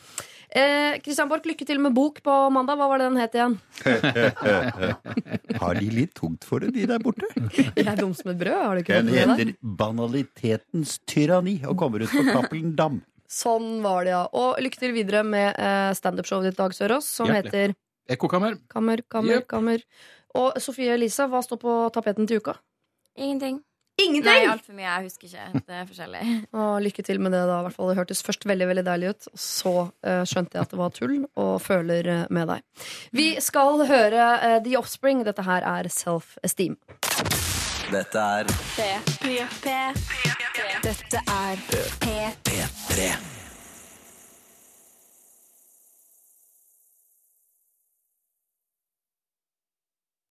Eh, Christian Borch, lykke til med bok på mandag. Hva var det den het igjen? Har de litt tungt for det, de der borte? Jeg er dum som et brød. Har du ikke Den heter Banalitetens tyranni og kommer ut på Cappelen Dam. Sånn var det, ja. Og lykke til videre med eh, standup-showet ditt, Dag Sørås, som Hjertelig. heter Ekkokammer. Kammer, kammer, Yep. kammer. Og Sofie Elise, hva står på tapeten til uka? Ingenting. Ingenting! Nei, altfor mye. Jeg husker ikke. Det er forskjellig. Og lykke til med det, da. I hvert fall. Det hørtes først veldig veldig deilig ut, og så uh, skjønte jeg at det var tull, og føler eh, med deg. Vi skal høre uh, The Offspring. Dette her er Self-Esteem. Dette er P3. Dette er P3.